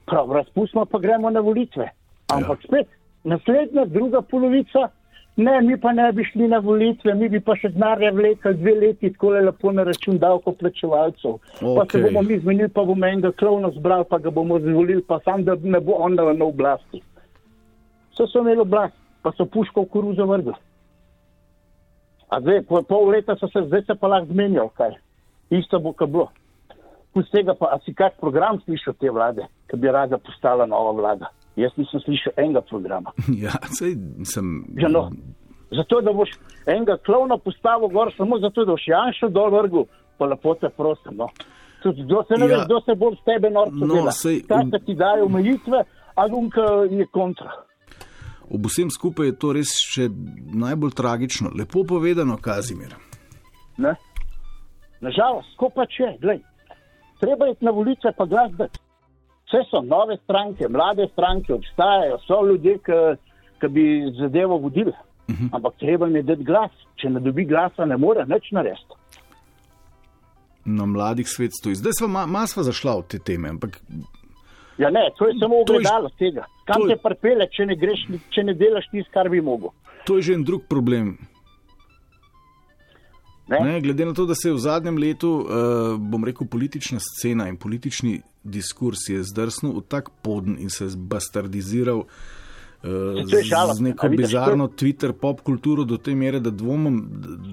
Prav, razpustimo pa gremo na volitve. Ampak ja. spet, naslednja, druga polovica, Ne, mi pa ne bi šli na volitve, mi bi pa še denarja vlekli dve leti, tako le lepo na račun davkoplačevalcev. Okay. Pa se bomo mi zmenili, pa bomo enega klovna zbrali, pa ga bomo zvolili, pa sam, da ne bo on na oblasti. Vse so imeli oblast, pa so puško v koruzo vrgli. A zdaj, po pol leta so se, zdaj se pa lahko zmenjal, kaj. Isto bo, kaj bilo. Pust tega pa, si kak program slišal te vlade, ki bi rada postala nova vlada? Jaz nisem slišal enega programa. Ja, sej sem. Ja, no. Zato, da boš enega klovna postavil gor, samo zato, da boš Janša dol vrgel, pa lepo te prosim. No. Kdo se ne ja. ve, kdo se bolj s tebe norca no, dela? Kaj se ti dajo omejitve, a gunka je kontra. Ob vsem skupaj je to res še najbolj tragično. Lepo povedano, Kazimir. Ne? Nažalost, ko pa če, glej, treba je na volitve pa glas dati. Vse so nove stranke, mlade stranke, obstajajo, so ljudje, ki bi zadevo vodili. Uh mhm. -huh. Ampak treba jim je dati glas. Če ne dobi glasa, ne more nič narediti. Na mladih svet stoji. Zdaj smo ma, masva zašla v te teme. Ampak... Ja, ne, to je samo ogledalo tega. Kam te je... prpele, če ne, greš, če ne delaš tisto, kar bi mogel. To je že en drug problem. Ne? Ne, glede na to, da se je v zadnjem letu, uh, bom rekel, politična scena in politični diskurs je zdrsnil v tak podn in se bastardiziral. Uh, z, z neko bizarno Twitter pop kulturo do te mere, da dvomim,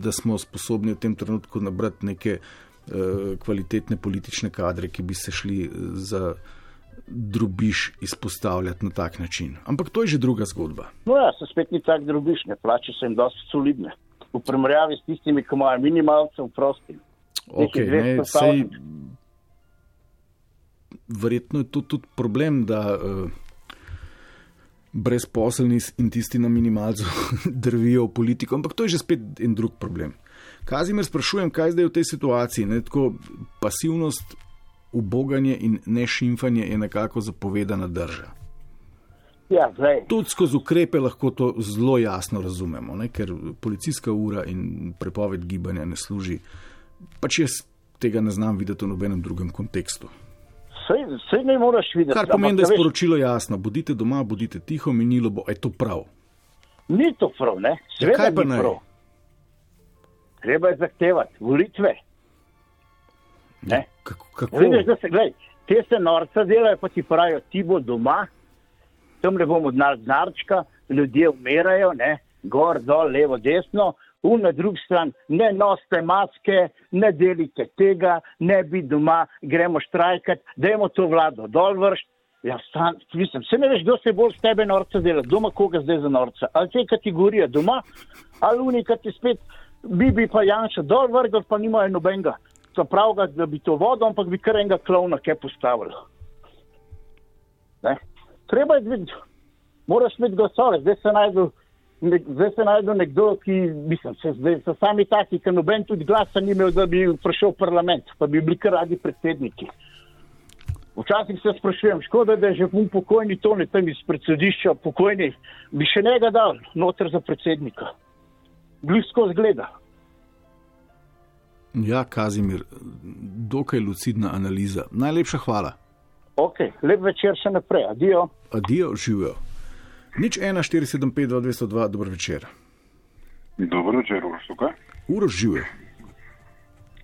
da smo sposobni v tem trenutku nabrati neke uh, kvalitetne politične kadre, ki bi se šli za drubiš izpostavljati na tak način. Ampak to je že druga zgodba. No, ja, se spet ni tako drubiš, ne plače se jim dosti solidne v primerjavi s tistimi, ki imajo minimalce v prostim. Okay, ne, sej, verjetno je to tudi problem, da uh, brezposelni in tisti na minimalcu drvijo v politiko, ampak to je že spet en drug problem. Kazimir, sprašujem, kaj zdaj v tej situaciji? Ne, tako, pasivnost, uboganje in nešimfanje je nekako zapovedana država. Ja, Tudi skozi ukrepe lahko to zelo jasno razumemo, ne? ker policijska ura in prepoved gibanja ne služi. Pač jaz tega ne znam videti v nobenem drugem kontekstu. Vse ne moreš videti. Kar pomeni, da je sporočilo jasno: bodite doma, bodite tiho, minilo bo, je to prav. Ni to prav, ne? Ja, kaj pa ne? Treba je zahtevati volitve. Ja, kako? kako? Vidiš, da se, gledaj, te se norce delajo, pa ti pravijo, ti bo doma tam ne bomo znali znarčka, ljudje umirajo, ne, gor, dol, levo, desno, v na drugi strani, ne nosite maske, ne delite tega, ne bi doma, gremo štrajkati, dajmo to vlado dol vršiti. Ja, stan, mislim, se ne veš, kdo se bolj s tebe norca dela, doma koga zdaj za norca. Ali te kategorije doma, ali unika ti spet, bi bi pa Janša dol vrgal, pa nimajo nobenega. To pravi, da bi to vodo, ampak bi kar enega klovna kaj postavili. Ne? Treba je videti, moraš imeti glasove, zdaj se najdu. Zdaj se najde nekdo, ki mislim, se, zdaj, so sami taki, ki noben tudi glasa ni imel, da bi prišel v parlament, pa bi bili kar radi predsedniki. Včasih se sprašujem, škoda, da je že pun pokojni tone tam iz predsedišča, pokojni, bi še njega dal noter za predsednika. Blisko zgleda. Ja, Kazimir, dokaj lucidna analiza. Najlepša hvala. Ok, lep večer še naprej, adijo. Adijo, živijo. Nič 1, 4, 7, 5, 2, 202, dober večer. Dobro večer, Ursuka. Uro živijo.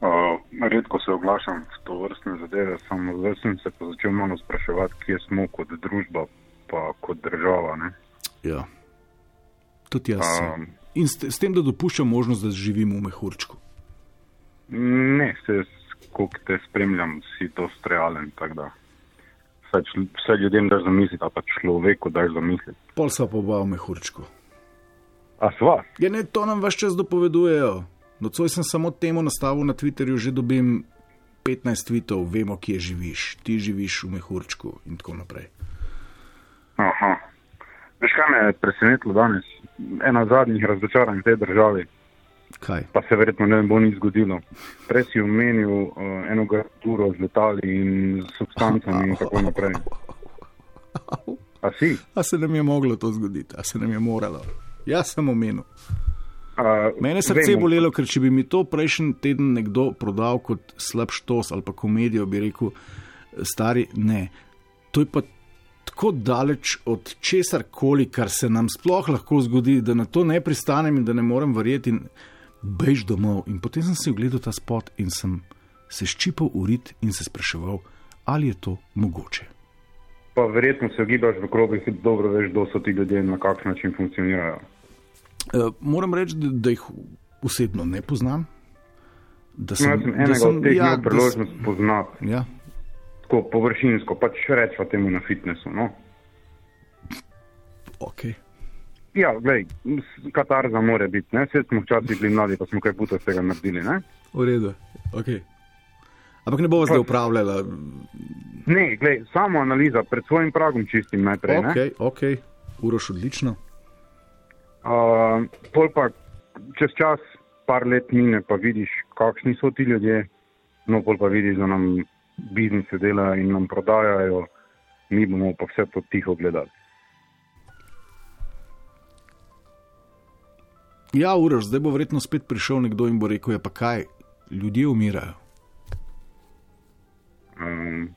Uh, redko se oglašam v to vrstne zadeve, samo zdaj sem se pa začel malo spraševati, kje smo kot družba, pa kot država. Ne? Ja, tudi jaz. Um, In s, s tem, da dopuščam možnost, da živim v mehurčku. Ne, se, koliko te spremljam, si to strealen, tako da pač vse ljudem daš zamisliti, pa človeku daš zamisliti. Pol so pa oba v mehurčku. A sva? Ja, ne, to nam vse čas dopovedujejo. Nocoj sem samo temu nastavil na Twitterju, že dobim 15 tweetov, vemo, kje živiš, ti živiš v mehurčku in tako naprej. Aha. Veš, kaj me je presenetilo danes? Ena zadnjih razočaranj v tej državi. Kaj? Pa se verjetno ne bo nič zgodilo. Prej si omenil uh, eno garnituro z letali in substancami in tako naprej. A si? A se nam je moglo to zgoditi, a se nam je moralo. Jaz sem omenil. Uh, Mene je srce bolelo, ker če bi mi to prejšnji teden nekdo prodal kot slab štos ali pa komedijo, bi rekel, stari ne. To je pa tako daleč od česar koli, kar se nam sploh lahko zgodi, da na to ne pristanem in da ne morem verjeti in bež domov. In potem sem si ogledal ta spot in sem se ščipal urit in se spraševal, ali je to mogoče. Pa verjetno se gibaš v krogih, dobro veš, kdo so ti ljudje in na kakšen način funkcionirajo. Uh, moram reči, da, da jih osebno ne poznam. Da sem, no, sem enega sem, od teh ja, priložnost da, poznati. Ja. Tako površinsko, pač rečemo temu na fitnesu. No? Okay. Ja, gledaj, katarza mora biti. Vse smo včasih bili mladi, pa smo kaj puta z tega naredili. Ne? V redu, ok. Ampak ne bomo zdaj upravljali. Ne, gledaj, samo analiza pred svojim pragom čistim najprej. Ok, ne? ok, uroš odlično. Uh, pol pa čez čas, par let mine, pa vidiš, kakšni so ti ljudje, no pol pa vidiš, da nam biznise delajo in nam prodajajo, mi bomo pa vse to tiho gledali. Ja, uroš, zdaj bo verjetno spet prišel nekdo in bo rekel, ja pa kaj, ljudje umirajo. Um,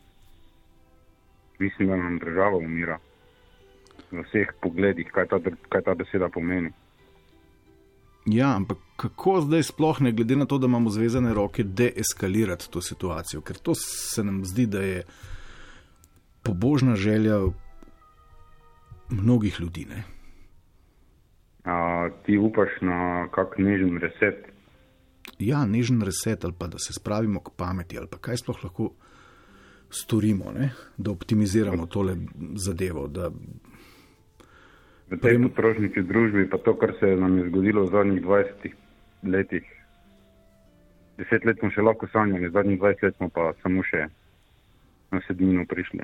mislim, da nam država umira v vseh pogledih, kaj ta, kaj ta beseda pomeni. Ja, ampak kako zdaj sploh ne glede na to, da imamo zvezane roke, deeskalirati to situacijo? Ker to se nam zdi, da je pobožna želja mnogih ljudi. Ne? A, ti upaš na kak nežen reset? Ja, nežen reset ali pa da se spravimo k pameti ali pa kaj sploh lahko storimo, ne? da optimiziramo tole zadevo. Da v tej potrošniški družbi, pa to, kar se nam je zgodilo v zadnjih 20 letih. Deset let smo še lahko sanjali, zadnjih 20 let smo pa samo še na sedmino prišli.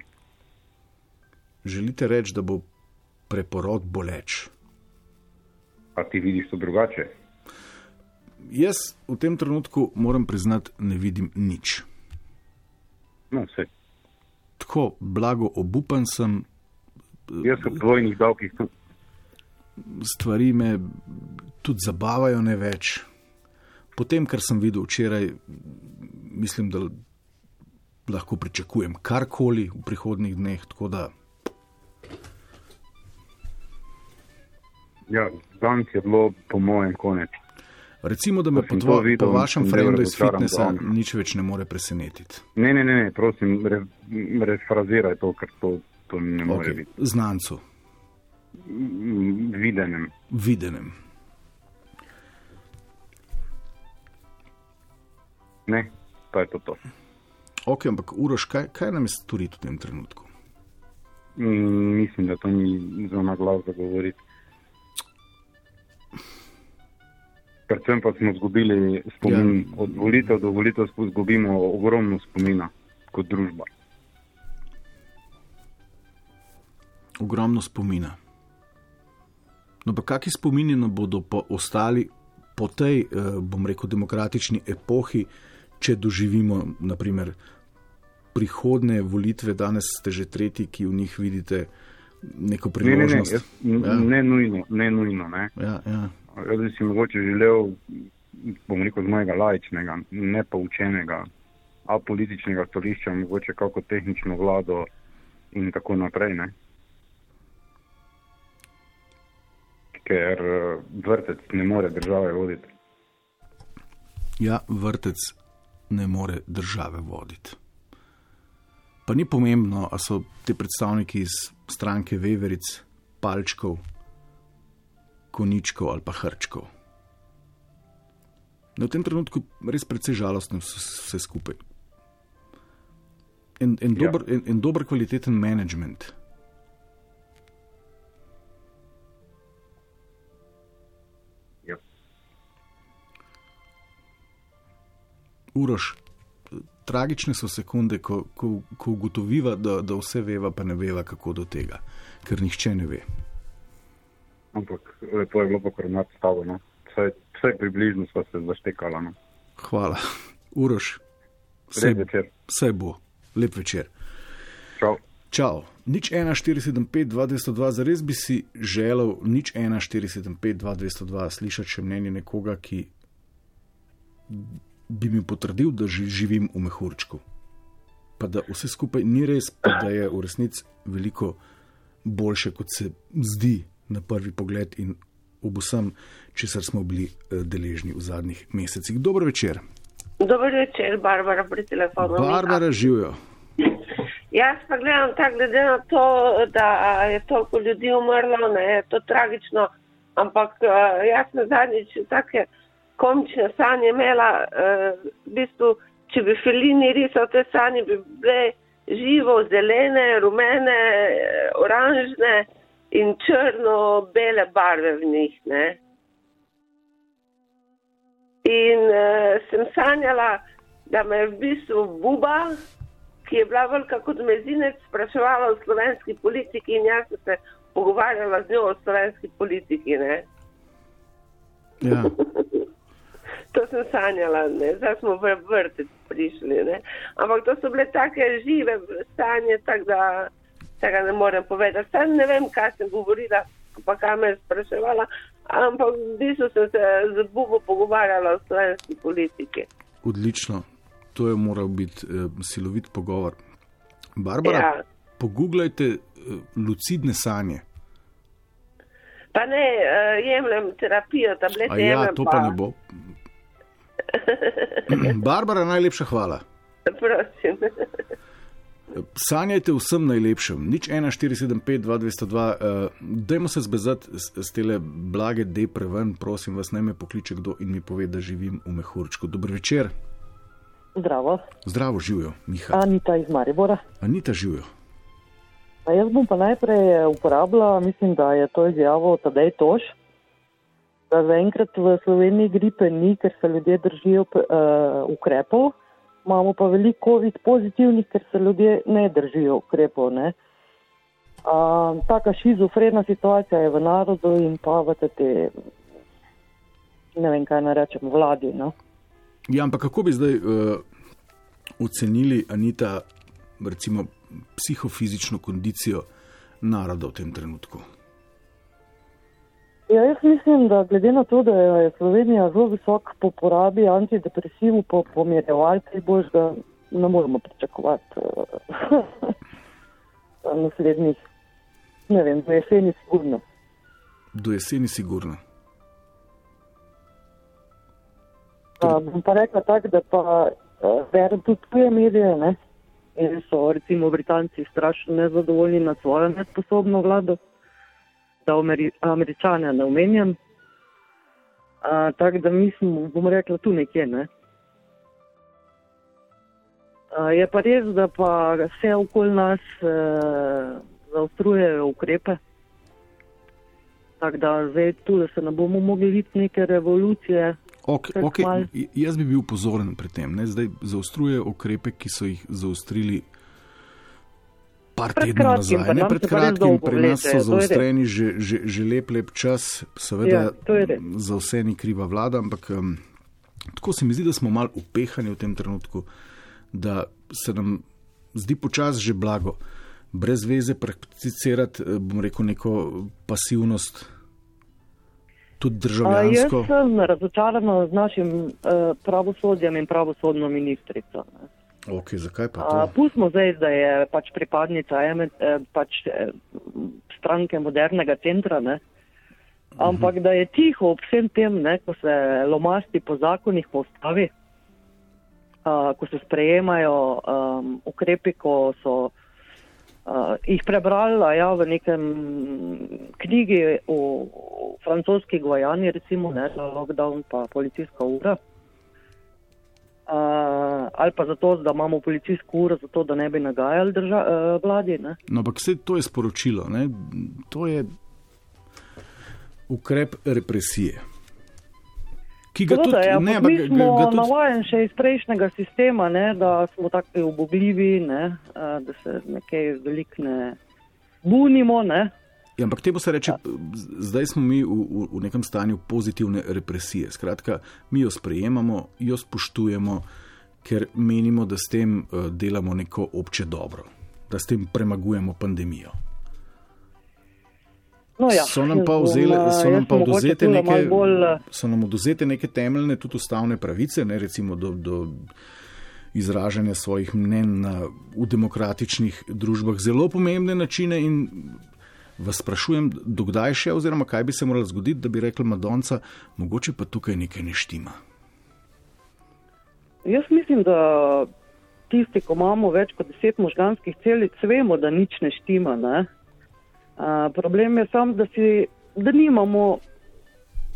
Želite reči, da bo preporod boleč? A ti vidiš to drugače? Jaz v tem trenutku moram priznati, ne vidim nič. No, vse. Tako blago obupan sem. Jaz sem v dvojnih davkih tudi stvari me tudi zabavajo ne več. Po tem, kar sem videl včeraj, mislim, da lahko pričakujem karkoli v prihodnih dneh. Da... Ja, danes je bilo, po mojem, konec. Recimo, da me po, tvo, videl, po vašem frendu iz fitnesa nič več ne more presenetiti. Ne, ne, ne, ne prosim, refraziraj to, ker to, to ne more okay. biti. Znancu videnem. videnem. Ne, pa je to. to. Ok, ampak Uroš, kaj, kaj nam je storiti v tem trenutku? Mm, mislim, da to ni za na glas zagovoriti. Predvsem pa smo izgubili spomin, ja. od volitev do volitev izgubimo ogromno spomina kot družba. Ogromno spomina. No, pa kakšni spomini nam bodo pa ostali po tej, eh, bom rekel, demokratični epohi, če doživimo, naprimer, prihodne volitve, danes ste že tretji, ki v njih vidite neko priložnost. Ne, ne, ne, ja. ne nujno. Ne nujno ne. Ja, ja. Jaz bi si mogoče želel, bom rekel, z mojega lajčnega, nepoučenega, apolitičnega stališča, mogoče kako tehnično vlado in tako naprej. Ne. ker eh, vrtec ne more države voditi. Ja, vrtec ne more države voditi. Pa ni pomembno, ali so ti predstavniki iz stranke Veveric, Palčkov, Koničkov ali pa Hrčkov. Na tem trenutku je res precej žalostno vse skupaj. En, en, ja. dober, en, en dober kvaliteten management. Uroš, tragične so sekunde, ko, ko, ko ugotoviva, da, da vse veva, pa ne veva, kako do tega, ker nihče ne ve. ampak lepo je bilo pokrovnati stavo. No. Vse, vse približno smo se zaštekala. No. Hvala. Uroš, večer. Vse bo. Lep večer. Čau. Čau. Nič 1475, 2202, zares bi si želel nič 1475, 2202 slišati še mnenje nekoga, ki bi mi potrdil, da ži, živim v mehurčku. Pa da vse skupaj ni res, pa da je v resnici veliko boljše, kot se zdi na prvi pogled in ob vsem, česar smo bili eh, deležni v zadnjih mesecih. Dobro večer. Dobro večer, Barbara pri telefonu. Barbara živijo. Jaz pa gledam tako, glede na to, da je toliko ljudi umrlo, ne, je to tragično, ampak uh, jaz na zadnjič take komične sanje imela, uh, v bistvu, če bi Felini risal te sanje, bi bile živo, zelene, rumene, oranžne in črno-bele barve v njih. Ne. In uh, sem sanjala, da me je v bistvu buba, ki je bila velika kot mezinec, spraševala o slovenski politiki in jaz sem se pogovarjala z njo o slovenski politiki. Ne? Ja. to sem sanjala, ne? zdaj smo v vrtec prišli. Ne? Ampak to so bile take žive sanje, tako da tega ne morem povedati. Sam ne vem, kaj sem govorila, pa kaj me je spraševala, ampak v bistvu sem se z Bubo pogovarjala o slovenski politiki. Odlično, to je moral biti eh, silovit pogovor. Barbara, Ja. pogooglajte eh, lucidne sanje. Pa ne, uh, jemljem terapijo, tablete A ja, jemljem to pa ne bo. Barbara, najlepša hvala. Prosim. Sanjajte vsem najlepšem, nič 1475, 2202, uh, dajmo se zbezati z, z tele blage depre ven, prosim vas, naj me pokliče kdo in mi pove, da živim v mehurčku. Dober večer, Zdravo, zdravo živijo, Miha. Anita iz Maribora. Anita živijo. A jaz bom pa najprej uporabila, mislim, da je to izjavo Tadej Toš, da zaenkrat v Sloveniji gripe ni, ker se ljudje držijo uh, ukrepov, imamo pa veliko COVID pozitivnih, ker se ljudje ne držijo ukrepov. Ne? Uh, taka šizofrena situacija je v narodu in pa v te, ne vem kaj naj rečem, vladi. No? Ja, ampak kako bi zdaj uh, ocenili, Anita, recimo psihofizično kondicijo naroda v tem trenutku? Ja, jaz mislim, da glede na to, da je Slovenija zelo visok po porabi antidepresivov, po pomirjevalcih, boš ga ne moremo pričakovati uh, naslednjih, ne vem, v jeseni sigurno. Do jeseni sigurno. Uh, bom pa rekla tako, da pa uh, berem tudi tuje medije, ne? In so recimo Britanci strašno nezadovoljni nad svojo nesposobno vlado, da Ameri američane ne omenjam. Tako da mislim, bom rekla tu nekje, ne? Uh, je pa res, da pa vse okoli nas uh, zaostrujejo ukrepe. Tako da zdaj tu, da se ne bomo mogli videti neke revolucije. Okay, okay. Jaz bi bil pozoren pri tem. Ne? Zdaj zaostruje ukrepe, ki so jih zaostrili par Pred tednov kratkim, nazaj. Ne pred kratkim, pri nas so zaostreni že, že, že lep, lep čas. Seveda Ja, za vse ni kriva vlada, ampak um, tako se mi zdi, da smo mal upehani v tem trenutku, da se nam zdi počasi že blago. Brez veze prakticirati, eh, bom rekel, neko pasivnost, tudi A, državljansko. jaz sem razočarana z našim uh, pravosodjem in pravosodno ministrico. Ne. Okay, zakaj pa A, to? pustimo zdaj, da je pač pripadnica eh, pač, eh, stranke modernega centra, ne. ampak da je tiho ob vsem tem, ne, ko se lomasti po zakonih, po ustavi, a, ko se sprejemajo um, ukrepi, ko so uh, jih prebrali a ja, v nekem knjigi o, o francoski Gvajani, recimo, ne, lockdown pa policijska ura. Uh, ali pa zato, da imamo policijsko uro, zato da ne bi nagajali drža, uh, vladi. Ne? No, ampak vse to je sporočilo. Ne? To je ukrep represije. Ki ga Seveda, tudi ja, ne, ampak mi smo ga, ga tudi, navajeni še iz prejšnjega sistema, ne, da smo tako ubogljivi, ne, da se nekaj veliko ne bunimo. Ne. Ja, ampak temu se reče, zdaj smo mi v, v, v nekem stanju pozitivne represije. Skratka, mi jo sprejemamo, jo spoštujemo, ker menimo, da s tem uh, delamo neko obče dobro, da s tem premagujemo pandemijo. No ja, so nam pa, vzele, so nam pa oduzete, neke, bolj... so nam oduzete neke temeljne, tudi ustavne pravice, ne recimo do. do Izražanje svojih mnen na, v demokratičnih družbah, zelo pomembne načine, in vas sprašujem, dokdaj še, oziroma kaj bi se moralo zgoditi, da bi rekli Madonca, mogoče pa tukaj nekaj ne štima. Jaz mislim, da tisti, ko imamo več kot deset možganskih celic, vemo, da nič ne štima. Ne? A, problem je sam, da, si, da nimamo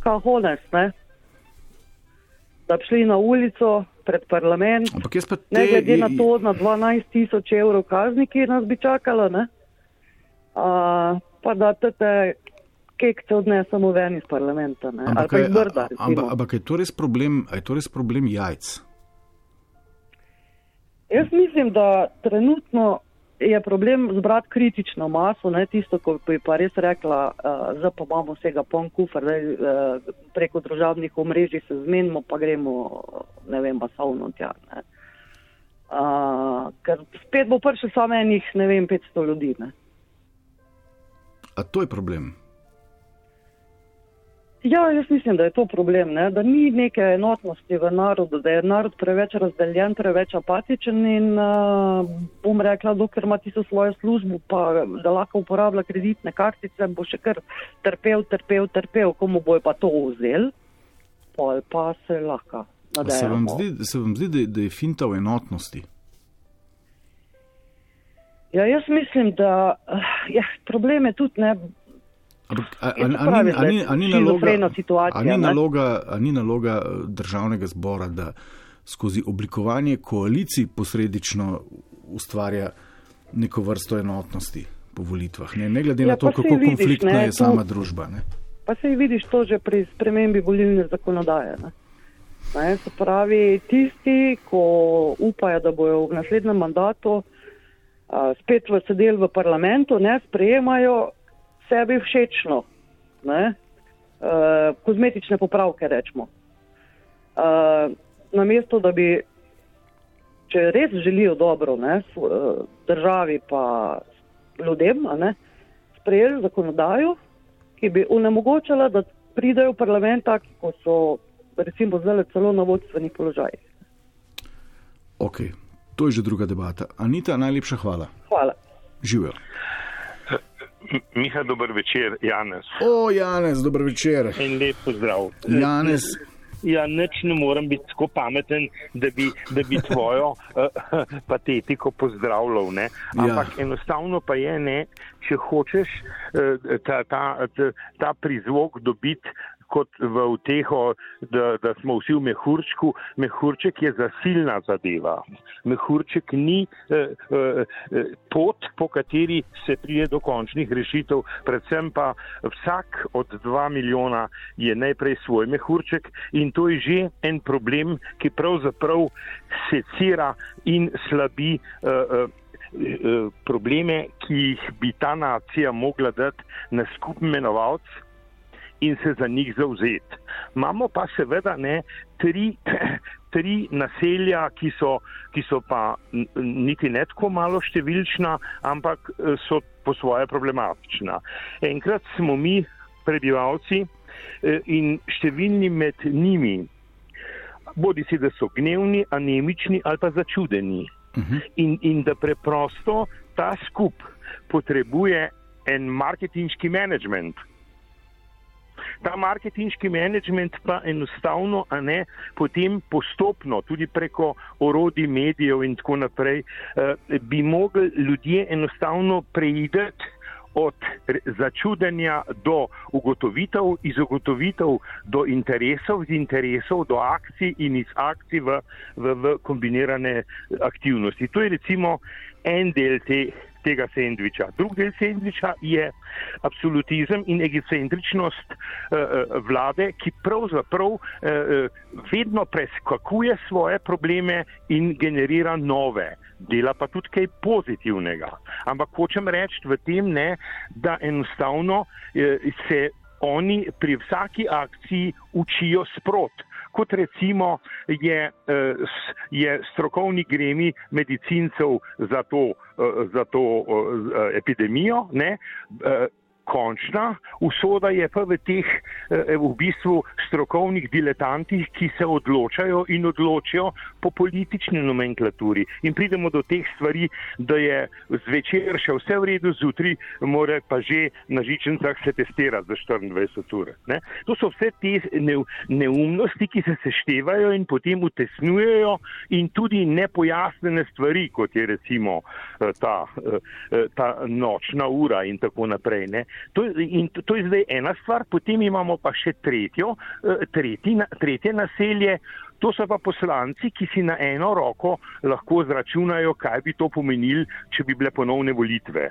kahones, ne? da bi šli na ulico pred parlament. Te... Ne glede na to, na 12 tisoč evrov kazni, ki nas bi čakala, A, pa da te kekce odnesemo ven iz parlamenta. Ampak, kaj, brda, ampak, ampak je to problem, je to res problem jajc? Jaz mislim, da trenutno je problem zbrati kritično maso, ne tisto, ko bi pa res rekla, uh, zdaj pa imamo vsega pon kufr, da uh, preko družabnih omrežij se zmenimo, pa gremo, ne vem, masovno tja. Ne. Uh, ker spet bo prišlo samo enih, ne vem, 500 ljudi. Ne. A to je problem? Ja, jaz mislim, da je to problem, ne? da ni neke enotnosti v narodu, da je narod preveč razdeljen, preveč apatičen in uh, bom rekla, dokler ima tisto svojo službo, pa da lahko uporablja kreditne kartice, bo še kar trpel, trpel, trpel, komu bo pa to vzel, pol pa se lahko. Se vam zdi, se vam zdi da, da je finta v enotnosti? Ja, jaz mislim, da uh, ja, problem je tudi ne. Ni naloga eh, državnega zbora, da skozi oblikovanje koalicij posredično ustvarja neko vrsto enotnosti po volitvah, ne, ne glede ja, na to, kako vidiš, konfliktna ne, je sama to, družba. Ne. Pa se vidiš to že pri spremembi volilne zakonodaje. Ne. Ne, se pravi, tisti, ko upajo, da bojo v naslednjem mandatu a, spet v sedel v parlamentu, ne sprejemajo sebi všečno, ne, uh, kozmetične popravke rečemo. Uh, namesto, da bi, če res želijo dobro ne, uh, državi pa ljudem, ne, sprejeli zakonodajo, ki bi onemogočala, da pridejo v parlament taki, kot so recimo zdaj celo na vodstvenih položajih. Ok, to je že druga debata. Anita, najlepša hvala. Hvala. Živijo. Miha, dober večer, Janez. O, Janez, dober večer. In lep pozdrav. Janez. Ja, neč ne morem biti tako pameten, da bi, da bi tvojo uh, patetiko pozdravljal. Ne? Ampak ja. enostavno pa je, ne, če hočeš uh, ta, ta, ta, ta prizvok dobiti kot v uteho, da, da smo vsi v mehurčku. Mehurček je zasilna zadeva. Mehurček ni eh, eh, pot, po kateri se prije do končnih rešitev. Predvsem pa vsak od dva milijona je najprej svoj mehurček in to je že en problem, ki pravzaprav secira in slabi. Eh, eh, probleme, ki jih bi ta nacija mogla dati na skupni imenovalec, in se za njih zauzeti. Imamo pa seveda ne tri, tri naselja, ki so, ki so pa niti ne tako malo številčna, ampak eh, so po svoje problematična. Enkrat smo mi, prebivalci, eh, in številni med njimi, bodi si, da so gnevni, anemični ali pa začudeni. Mhm. In, in da preprosto ta skup potrebuje en marketinški management. Ta marketinški management pa enostavno, a ne potem postopno, tudi preko orodij medijev in tako naprej, eh, bi mogli ljudje enostavno preideti od začudenja do ugotovitev, iz ugotovitev do interesov, iz interesov do akcij in iz akcij v, v, v kombinirane aktivnosti. To je recimo en del te, tega sendviča. Drugi del sendviča je absolutizem in egocentričnost uh, vlade, ki pravzaprav uh, vedno preskakuje svoje probleme in generira nove. Dela pa tudi kaj pozitivnega. Ampak hočem reči v tem, ne, da enostavno eh, se oni pri vsaki akciji učijo sprot kot recimo je, eh, je strokovni gremi medicincev za to, eh, za to eh, epidemijo. Ne? Končna, usoda je pa v teh eh, v bistvu strokovnih diletantih, ki se odločajo in odločijo po politični nomenklaturi. In pridemo do teh stvari, da je zvečer še vse v redu, zjutraj mora pa že na žičencah se testirati za 24 ur. Ne? To so vse te neumnosti, ki se seštevajo in potem utesnjujejo in tudi nepojasnene stvari, kot je recimo eh, ta, eh, ta nočna ura in tako naprej. Ne? To, in to je zdaj ena stvar, potem imamo pa še tretjo, eh, tretji, tretje naselje. To so pa poslanci, ki si na eno roko lahko zračunajo, kaj bi to pomenil, če bi bile ponovne volitve.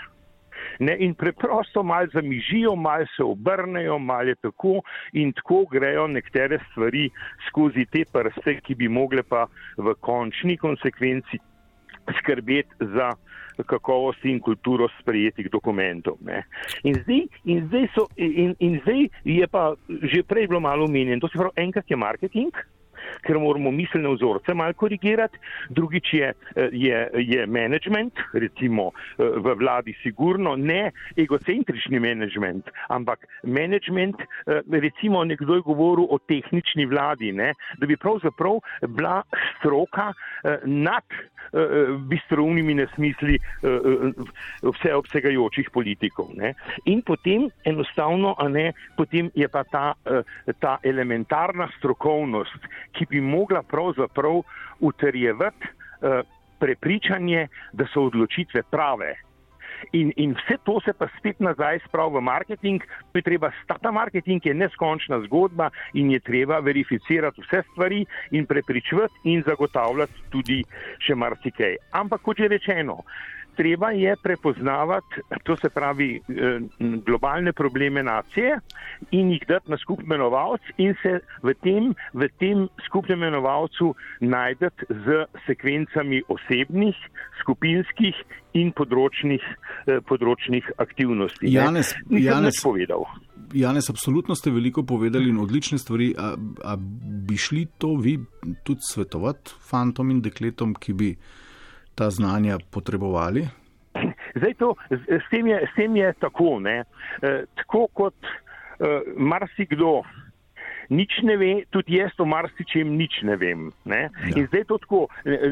Ne, in preprosto malo zamižijo, malo se obrnejo, malo je tako in tako grejo nekatere stvari skozi te prste, ki bi mogle pa v končni konsekvenci skrbeti za kakovost in kulturo sprejetih dokumentov. In zdaj, in, zdaj so, in, in zdaj je pa že prej bilo malo omenjeno, to se pravi, enkrat je marketing, ker moramo miselne vzorce malo korigirati, drugič je, je, je management, recimo v vladi sigurno, ne egocentrični management, ampak management, recimo nekdo je govoril o tehnični vladi, ne? da bi pravzaprav bila stroka nad bistroumnimi nesmisli vseobsegajočih politikov. Ne? In potem enostavno, a ne, potem je pa ta, ta elementarna strokovnost, ki bi mogla pravzaprav utrjevati prepričanje, da so odločitve prave. In, in vse to se pa spet nazaj spravi v marketing, pa je treba, ta marketing je neskončna zgodba in je treba verificirati vse stvari in prepričvati in zagotavljati tudi še marsikaj. Ampak kot že rečeno, treba je prepoznavati, to se pravi, eh, globalne probleme nacije in jih dati na skupni imenovalec in se v tem, v tem skupnem imenovalcu najdete z sekvencami osebnih, skupinskih in področnih, eh, področnih aktivnosti. Janes, Janes, povedal. Janes, absolutno ste veliko povedali in odlične stvari. A, a bi šli to vi tudi svetovati fantom in dekletom, ki bi ta znanja potrebovali? Zdaj, to, s, tem je, s tem je tako, ne? E, tako kot e, marsikdo nič ne ve, tudi jaz o marsičem nič ne vem. Ne? Ja. In zdaj to tako,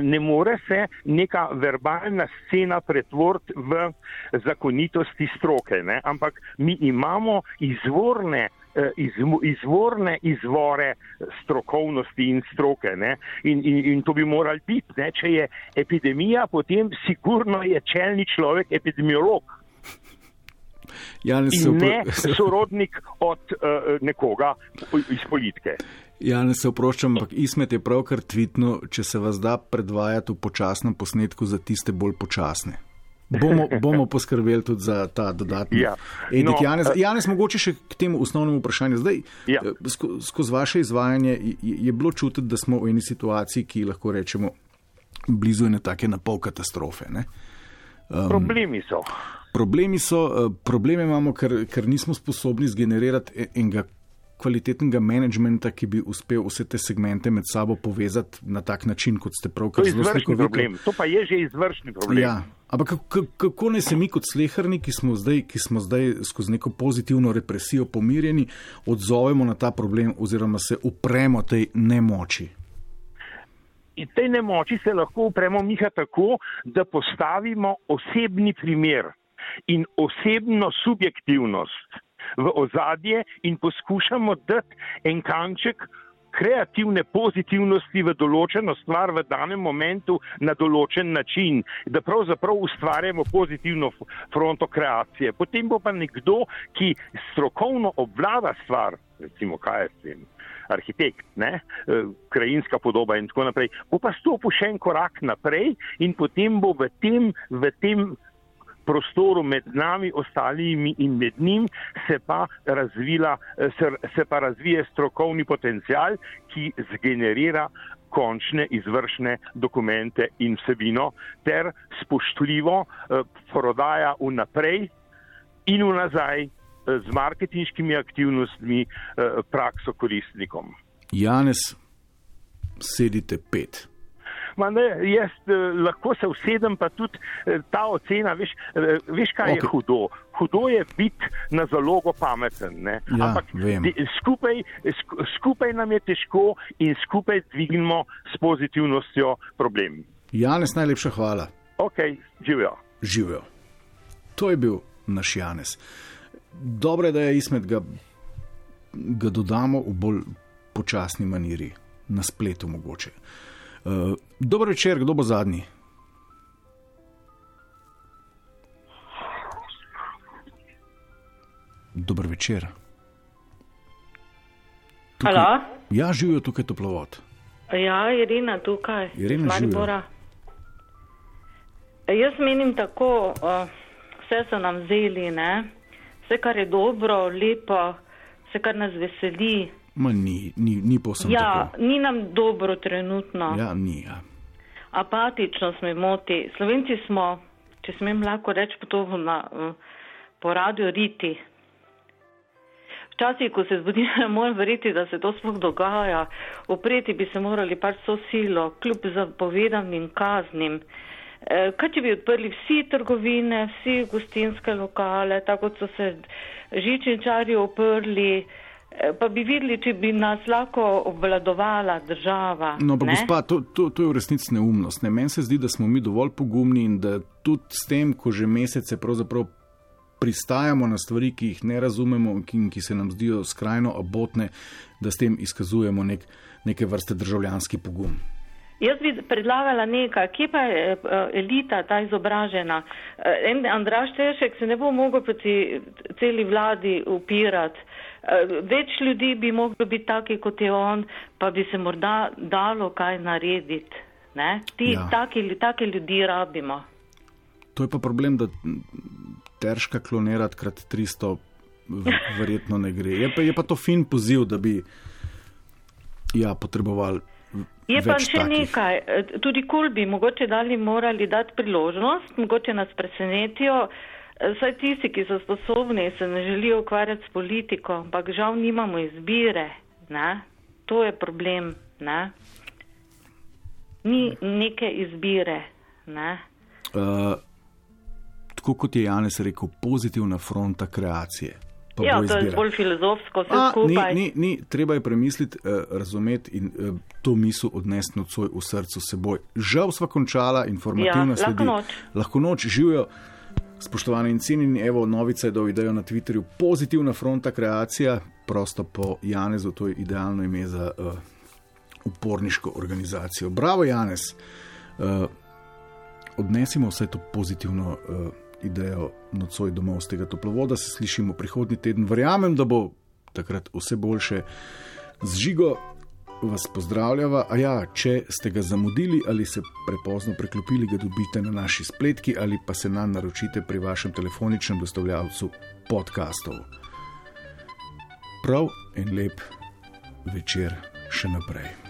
ne more se neka verbalna scena pretvoriti v zakonitosti stroke, ne? ampak mi imamo izvorne iz, izvorne izvore strokovnosti in stroke. In, in, in to bi morali biti. Ne? Če je epidemija, potem sigurno je čelni človek epidemiolog. Janes in ne sorodnik od uh, nekoga iz politike. Janes se oproščam, ampak Ismet je pravkar tvitno, če se vas da predvajati v počasnem posnetku za tiste bolj počasne. Bomo, bomo poskrbeli tudi za ta dodatni ja. edik. No, Janez, Janez, mogoče še k temu osnovnemu vprašanju. Zdaj, ja. Eh, sko, skozi vaše izvajanje je, je bilo čutiti, da smo v eni situaciji, ki lahko rečemo blizu ene take napol katastrofe. Um, problemi so. Problemi so, eh, probleme imamo, ker, ker nismo sposobni zgenerirati e, enega kvalitetnega menedžmenta, ki bi uspel vse te segmente med sabo povezati na tak način, kot ste pravkar zelo slikovito. To pa je že izvršni problem. Ja. Ampak kako naj se mi kot slehrni, ki smo, zdaj, ki smo zdaj skozi neko pozitivno represijo pomirjeni, odzovemo na ta problem oziroma se upremo tej nemoči? In tej nemoči se lahko upremo miha tako, da postavimo osebni primer in osebno subjektivnost v ozadje in poskušamo dati en kanček kreativne pozitivnosti v določeno stvar v danem momentu na določen način, da pravzaprav ustvarjamo pozitivno fronto kreacije. Potem bo pa nekdo, ki strokovno obvlada stvar, recimo kaj je s tem. Arhitekt, ne, e, krajinska podoba, in tako naprej, bo pa stopil še en korak naprej, in potem bo v tem, v tem prostoru med nami ostalimi in med njim se pa, razvila, se, se pa razvije strokovni potencial, ki zgenerira končne izvršne dokumente in vsebino ter spoštljivo eh, prodaja vnaprej in vnazaj eh, z marketinškimi aktivnostmi eh, prakso koristnikom. Janez, sedite pet. Ma ne, jaz eh, lahko se usedem, pa tudi eh, ta ocena, veš, eh, veš kaj okay. je hudo. Hudo je biti na zalogo pameten. Ja, Ampak de, skupaj, sk, skupaj nam je težko in skupaj dvignemo s pozitivnostjo problem. Janez, najlepša hvala. Ok, živijo. Živijo. To je bil naš Janez. Dobro je, da je izmed ga, ga dodamo v bolj počasni maniri, na spletu mogoče. Uh, Dobro večer, kdo bo zadnji? Dobro večer. Tukaj, ja, živijo tukaj toplovod. Ja, Irina tukaj. Irina Maribora. Jaz menim tako, uh, vse so nam vzeli, ne? vse, kar je dobro, lepo, vse, kar nas veseli. Ma ni, ni, ni posebno. Ja, tako. ni nam dobro trenutno. Ja, ni. Ja. Apatično smo moti. Slovenci smo, če smem lahko reči, potovno na, po radiju riti. Včasih, ko se zbudim, moram verjeti, da se to sploh dogaja. Opreti bi se morali pač so silo, kljub zapovedanim kaznim. E, kaj če bi odprli vsi trgovine, vsi gostinske lokale, tako kot so se žičničari oprli, pa bi videli, če bi nas lahko obvladovala država. No, pa gospa, to, to, to je v resnici neumnost. Ne? Meni se zdi, da smo mi dovolj pogumni in da tudi s tem, ko že mesece pravzaprav pristajamo na stvari, ki jih ne razumemo in ki se nam zdijo skrajno abotne, da s tem izkazujemo nek, neke vrste državljanski pogum. Jaz bi predlagala nekaj, kje pa je elita, ta izobražena. En Andraš Tešek se ne bo mogel proti celi vladi upirati. Več ljudi bi moglo biti taki, kot je on, pa bi se morda dalo kaj narediti. Ti, ja. taki, taki ljudi rabimo. To je pa problem, da težka klonirati krat 300 verjetno ne gre. Je pa, je pa to fin poziv, da bi ja, potrebovali. Je pa še takih. nekaj, tudi kul bi mogoče dali morali dati priložnost, mogoče nas presenetijo, saj tisti, ki so sposobni, se ne želijo ukvarjati s politiko, ampak žal nimamo izbire, ne? to je problem, ne? ni neke izbire. Ne? Uh, tako kot je Janes rekel, pozitivna fronta kreacije. Ja, to je bolj filozofsko, vse skupaj. Ni, ni, ni, treba je premisliti, eh, razumeti in eh, to misel odnesti nocoj v srcu seboj. Žal sva končala informativna ja, sledi. Lahko noč. Lahko noč živijo. Spoštovani in cenjeni, evo, novica je do idejo na Twitterju. Pozitivna fronta kreacija, prosto po Janezu, to je idealno ime za uh, uporniško organizacijo. Bravo, Janez. Uh, odnesimo vse to pozitivno uh, idejo nocoj domov z tega toplovoda, se slišimo prihodnji teden. Verjamem, da bo takrat vse boljše. Z žigo vas pozdravljava. A ja, če ste ga zamudili ali se prepozno preklopili, ga dobite na naši spletki ali pa se nam naročite pri vašem telefoničnem dostavljavcu podkastov. Prav en lep večer še naprej.